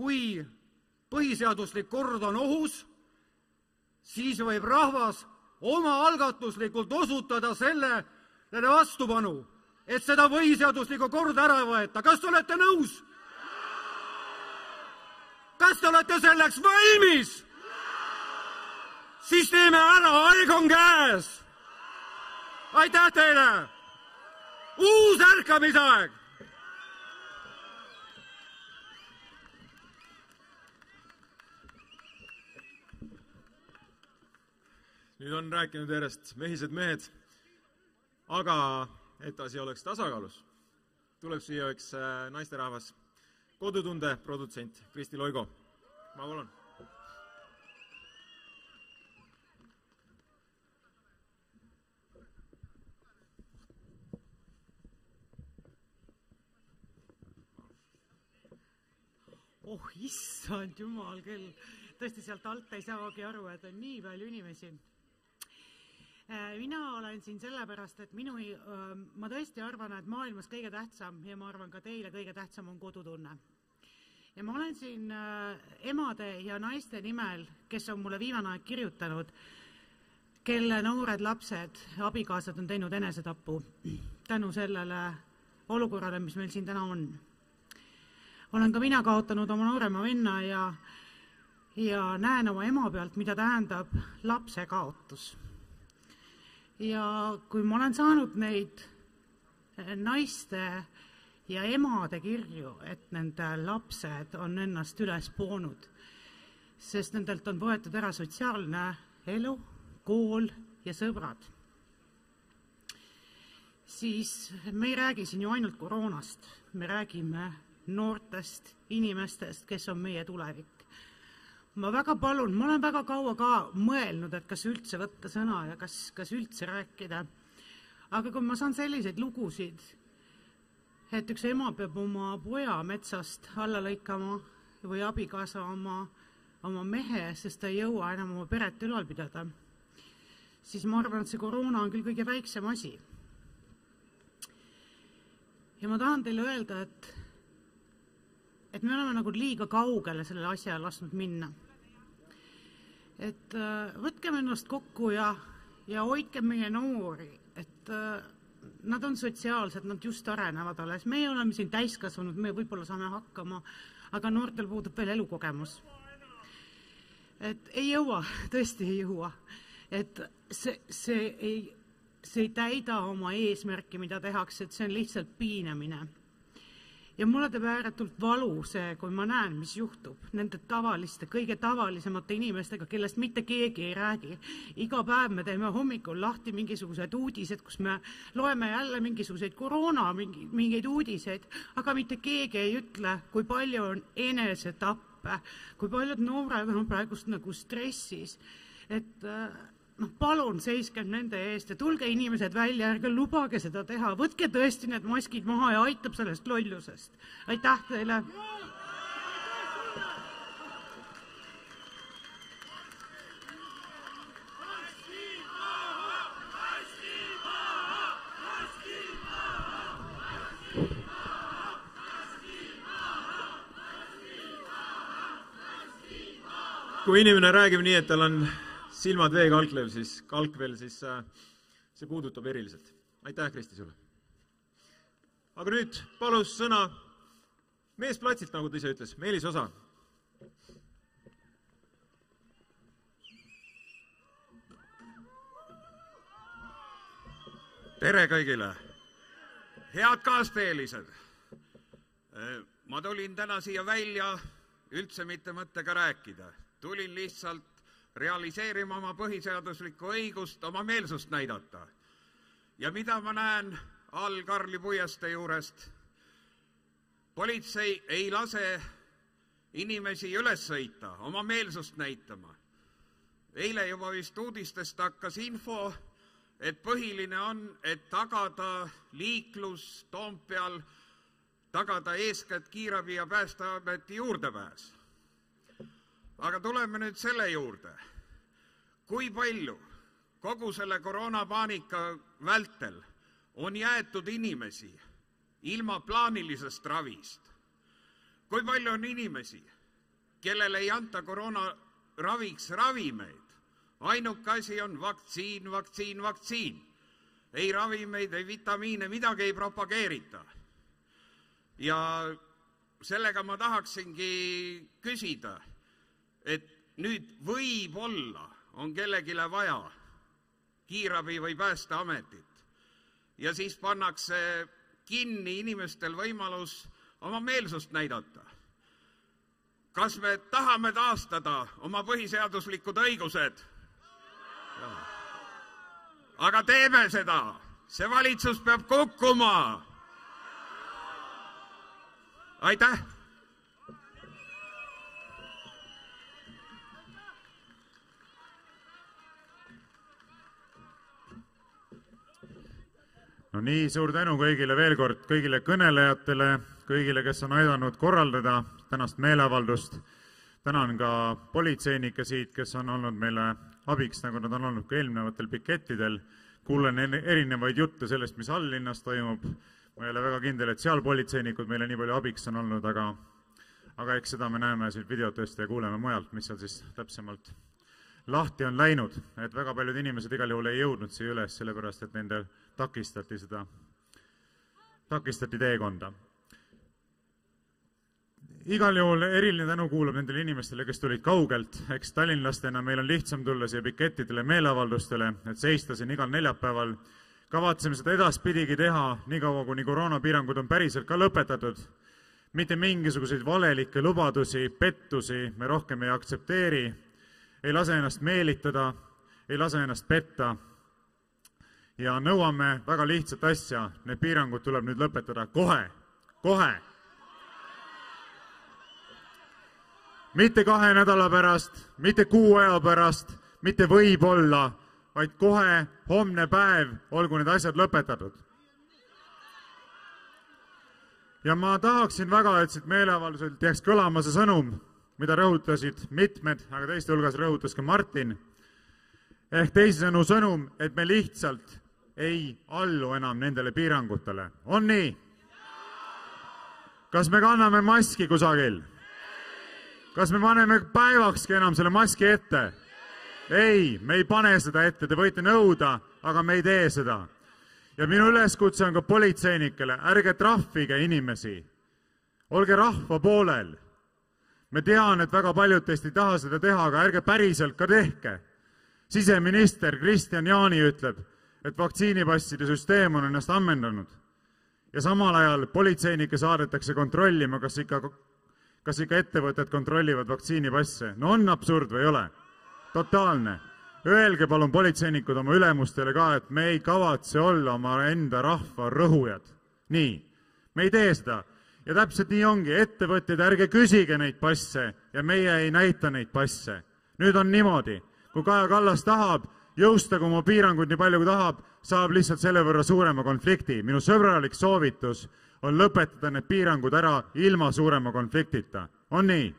Kui põhiseaduslik kord on ohus, siis võib rahvas omaalgatuslikult osutada sellele vastupanu, et seda põhiseaduslikku korda ära ei võeta. kas te olete nõus? kas te olete selleks valmis? siis teeme ära, aeg on käes. aitäh teile. uus ärkamisaeg. Nüüd on rääkinud järjest mehised mehed, aga et asi oleks tasakaalus, tuleb siia üks äh, naisterahvas kodutunde produtsent Kristi Loigo, ma palun. oh issand jumal küll, tõesti sealt alt ei saagi aru, et on nii palju inimesi. Äh, mina olen siin sellepärast, et minu, ma tõesti arvan, et maailmas kõige tähtsam ja ma arvan ka teile kõige tähtsam on kodutunne. ja ma olen siin emade ja naiste nimel, kes on mulle viimane aeg kirjutanud, kelle noored lapsed, abikaasad on teinud enesetapu tänu sellele olukorrale, mis meil siin täna on. olen ka mina kaotanud oma noorema venna ja, ja näen oma ema pealt, mida tähendab lapse kaotus. Ja kui ma olen saanud neid naiste ja emade kirju, et nende lapsed on ennast üles poonud, sest nendelt on võetud ära sotsiaalne elu, kool ja sõbrad siis me ei räägi siin ju ainult koroonast, me räägime noortest inimestest, kes on meie tulevik. Ma väga palun, ma olen väga kaua ka mõelnud, et kas üldse võtta sõna ja kas, kas üldse rääkida. aga kui ma saan selliseid lugusid, et üks ema peab oma poja metsast alla lõikama või abikaasa oma, oma mehe, sest ta ei jõua enam oma peret ülal pidada, siis ma arvan, et see koroona on küll kõige väiksem asi ja ma tahan teile öelda, et, et me oleme nagu liiga kaugele selle asja lasknud minna. et äh, võtkem ennast kokku ja, ja hoidkem meie noori, et äh, nad on sotsiaalsed, nad just arenevad alles, meie oleme siin täiskasvanud, me võib-olla saame hakkama, aga noortel puudub veel elukogemus. et ei jõua, tõesti ei jõua. et see, see ei see ei täida oma eesmärki, mida tehakse, et see on lihtsalt piinamine. Ja mulle teeb ääretult valu see, kui ma näen, mis juhtub nende tavaliste, kõige tavalisemate inimestega, kellest mitte keegi ei räägi. iga päev me teeme hommikul lahti mingisugused uudised, kus me loeme jälle mingisuguseid koroona mingi, mingeid uudiseid, aga mitte keegi ei ütle, kui palju on enesetappe, kui paljud noored on praegust nagu stressis, et äh, noh, palun seiskem nende eest ja tulge inimesed välja, ärge lubage seda teha, võtke tõesti need maskid maha ja aitab sellest lollusest. aitäh teile. kui inimene räägib nii, et tal on silmad veekalklev, siis, kalkvel, siis äh, see puudutab eriliselt. aitäh, Kristi, sulle! aga nüüd palus sõna mees platsilt, nagu ta ise ütles, Meelis Osa. tere kõigile! head kaasteelised! ma tulin täna siia välja üldse mitte mõttega rääkida, tulin lihtsalt realiseerima oma põhiseaduslikku õigust oma meelsust näidata. ja mida ma näen all Karli puiestee juurest? politsei ei lase inimesi üles sõita oma meelsust näitama. eile juba vist uudistest hakkas info, et põhiline on, et tagada liiklus Toompeal, tagada eeskätt kiirabi ja päästeameti juurdepääs aga tuleme nüüd selle juurde, kui palju kogu selle koroonapaanika vältel on jäetud inimesi ilma plaanilisest ravist. kui palju on inimesi, kellele ei anta koroonaraviks ravimeid, ainuke asi on vaktsiin, vaktsiin, vaktsiin. ei ravimeid, ei vitamiine, midagi ei propageerita. ja sellega ma tahaksingi küsida et nüüd võib-olla on kellelegi vaja kiirabi või Päästeametit ja siis pannakse kinni inimestel võimalus oma meelsust näidata. kas me tahame taastada oma põhiseaduslikud õigused? aga teeme seda, see valitsus peab kukkuma. aitäh no nii, suur tänu kõigile veel kord, kõigile kõnelejatele, kõigile, kes on aidanud korraldada tänast meeleavaldust. tänan ka politseinikke siit, kes on olnud meile abiks, nagu nad on olnud ka eelnevatel pikettidel. kuulen erinevaid jutte sellest, mis alllinnas toimub. ma ei ole väga kindel, et seal politseinikud meile nii palju abiks on olnud, aga, aga eks seda me näeme siit videotest ja kuuleme mujalt, mis seal siis täpsemalt lahti on läinud, et väga paljud inimesed igal juhul ei jõudnud siia üles, sellepärast et nende takistati seda, takistati teekonda. igal juhul eriline tänu kuulub nendele inimestele, kes tulid kaugelt, eks tallinlastena meil on lihtsam tulla siia pikettidele, meeleavaldustele, et seista siin igal neljapäeval. kavatseme seda edaspidigi teha, niikaua kuni koroonapiirangud on päriselt ka lõpetatud. mitte mingisuguseid valelikke lubadusi, pettusi me rohkem ei aktsepteeri ei lase ennast meelitada, ei lase ennast petta ja nõuame väga lihtsat asja, need piirangud tuleb nüüd lõpetada kohe, kohe. mitte kahe nädala pärast, mitte kuu aja pärast, mitte võib-olla, vaid kohe, homne päev, olgu need asjad lõpetatud. ja ma tahaksin väga, et siit meeleavalduselt jääks kõlama see sõnum mida rõhutasid mitmed, aga teiste hulgas rõhutas ka Martin. ehk teisisõnu sõnum, et me lihtsalt ei allu enam nendele piirangutele. on nii? kas me kanname maski kusagil? kas me paneme päevakski enam selle maski ette? ei, me ei pane seda ette, te võite nõuda, aga me ei tee seda. ja minu üleskutse on ka politseinikele, ärge trahvige inimesi. olge rahva poolel ma tean, et väga paljud teist ei taha seda teha, aga ärge päriselt ka tehke. siseminister Kristian Jaani ütleb, et vaktsiinipasside süsteem on ennast ammendanud ja samal ajal politseinikke saadetakse kontrollima, kas ikka, kas ikka ettevõtted kontrollivad vaktsiinipasse. no on absurd või ei ole? totaalne. Öelge palun politseinikud oma ülemustele ka, et me ei kavatse olla omaenda rahva rõhujad. nii, me ei tee seda ja täpselt nii ongi, ettevõtjad, ärge küsige neid passe ja meie ei näita neid passe. nüüd on niimoodi, kui Kaja Kallas tahab, jõustagu oma piiranguid nii palju, kui tahab, saab lihtsalt selle võrra suurema konflikti. minu sõbralik soovitus on lõpetada need piirangud ära ilma suurema konfliktita. on nii?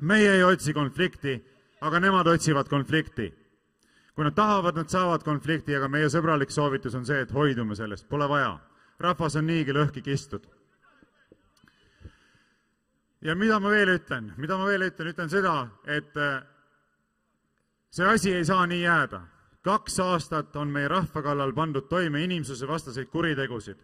meie ei otsi konflikti, aga nemad otsivad konflikti. kui nad tahavad, nad saavad konflikti, aga meie sõbralik soovitus on see, et hoidume sellest, pole vaja rahvas on niigi lõhki kistud. ja mida ma veel ütlen, mida ma veel ütlen, ütlen seda, et äh, see asi ei saa nii jääda. kaks aastat on meie rahva kallal pandud toime inimsusevastaseid kuritegusid.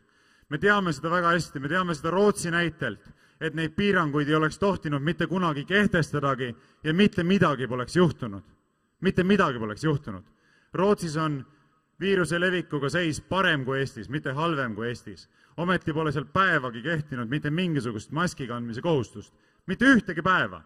me teame seda väga hästi, me teame seda Rootsi näitelt, et neid piiranguid ei oleks tohtinud mitte kunagi kehtestadagi ja mitte midagi poleks juhtunud. mitte midagi poleks juhtunud. Rootsis on viiruse levikuga seis parem kui Eestis, mitte halvem kui Eestis. ometi pole seal päevagi kehtinud mitte mingisugust maski kandmise kohustust, mitte ühtegi päeva.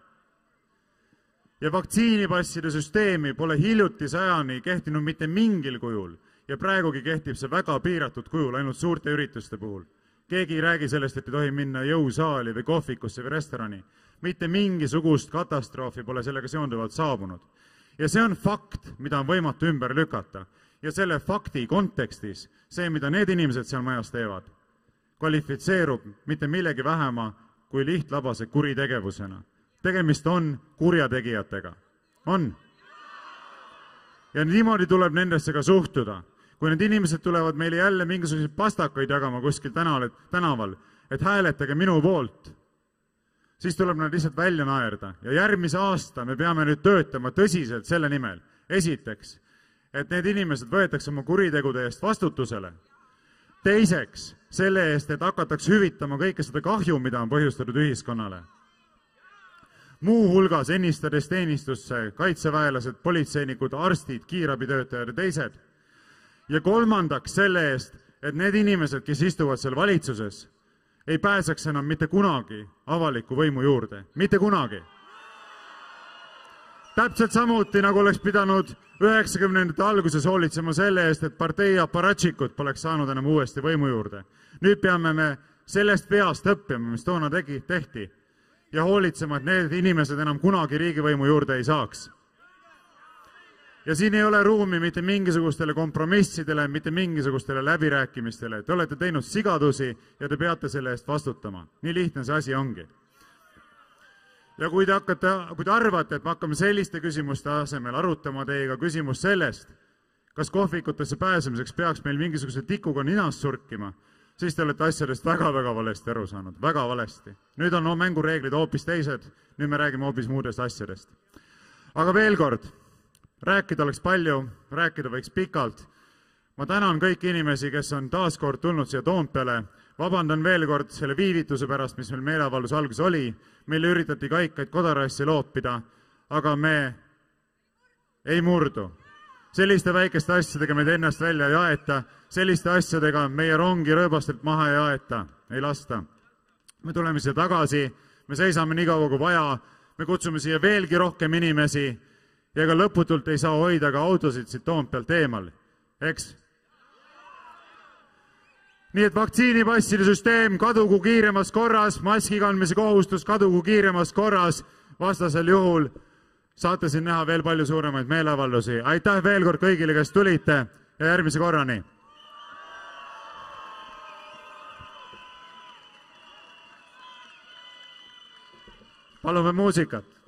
ja vaktsiinipasside süsteemi pole hiljutise ajani kehtinud mitte mingil kujul ja praegugi kehtib see väga piiratud kujul ainult suurte ürituste puhul. keegi ei räägi sellest, et ei tohi minna jõusaali või kohvikusse või restorani. mitte mingisugust katastroofi pole sellega seonduvalt saabunud. ja see on fakt, mida on võimatu ümber lükata ja selle fakti kontekstis see, mida need inimesed seal majas teevad, kvalifitseerub mitte millegi vähema kui lihtlabase kuritegevusena. tegemist on kurjategijatega, on. ja niimoodi tuleb nendesse ka suhtuda. kui need inimesed tulevad meile jälle mingisuguseid pastakaid jagama kuskil tänaval, tänaval, et hääletage minu poolt, siis tuleb nad lihtsalt välja naerda ja järgmise aasta me peame nüüd töötama tõsiselt selle nimel, esiteks et need inimesed võetakse oma kuritegude eest vastutusele. teiseks, selle eest, et hakatakse hüvitama kõike seda kahju, mida on põhjustatud ühiskonnale. muuhulgas ennistades teenistusse kaitseväelased, politseinikud, arstid, kiirabitöötajad ja teised. ja kolmandaks selle eest, et need inimesed, kes istuvad seal valitsuses, ei pääseks enam mitte kunagi avaliku võimu juurde, mitte kunagi täpselt samuti, nagu oleks pidanud üheksakümnendate alguses hoolitsema selle eest, et partei aparatšikud poleks saanud enam uuesti võimu juurde. nüüd peame me sellest veast õppima, mis toona tegi, tehti ja hoolitsema, et need inimesed enam kunagi riigivõimu juurde ei saaks. ja siin ei ole ruumi mitte mingisugustele kompromissidele, mitte mingisugustele läbirääkimistele, te olete teinud sigadusi ja te peate selle eest vastutama. nii lihtne see asi ongi ja kui te hakkate, kui te arvate, et me hakkame selliste küsimuste asemel arutama teiega küsimust sellest, kas kohvikutesse pääsemiseks peaks meil mingisuguse tikuga ninast surkima, siis te olete asjadest väga-väga valesti aru saanud, väga valesti. nüüd on no, mängureeglid hoopis teised, nüüd me räägime hoopis muudest asjadest. aga veel kord, rääkida oleks palju, rääkida võiks pikalt ma tänan kõiki inimesi, kes on taas kord tulnud siia Toompeale. Vabandan veel kord selle viivituse pärast, mis meil meeleavalduse alguses oli. meile üritati kaikaid kodarassi loopida, aga me ei murdu. selliste väikeste asjadega meid ennast välja ei aeta, selliste asjadega meie rongi rööbastelt maha ei aeta, ei lasta. me tuleme siia tagasi, me seisame nii kaua kui vaja, me kutsume siia veelgi rohkem inimesi ja ega lõputult ei saa hoida ka autosid siit Toompealt eemal, eks nii et vaktsiinipasside süsteem kadugu kiiremas korras, maski kandmise kohustus kadugu kiiremas korras, vastasel juhul saate siin näha veel palju suuremaid meeleavaldusi. aitäh veel kord kõigile, kes tulite ja järgmise korrani. palume muusikat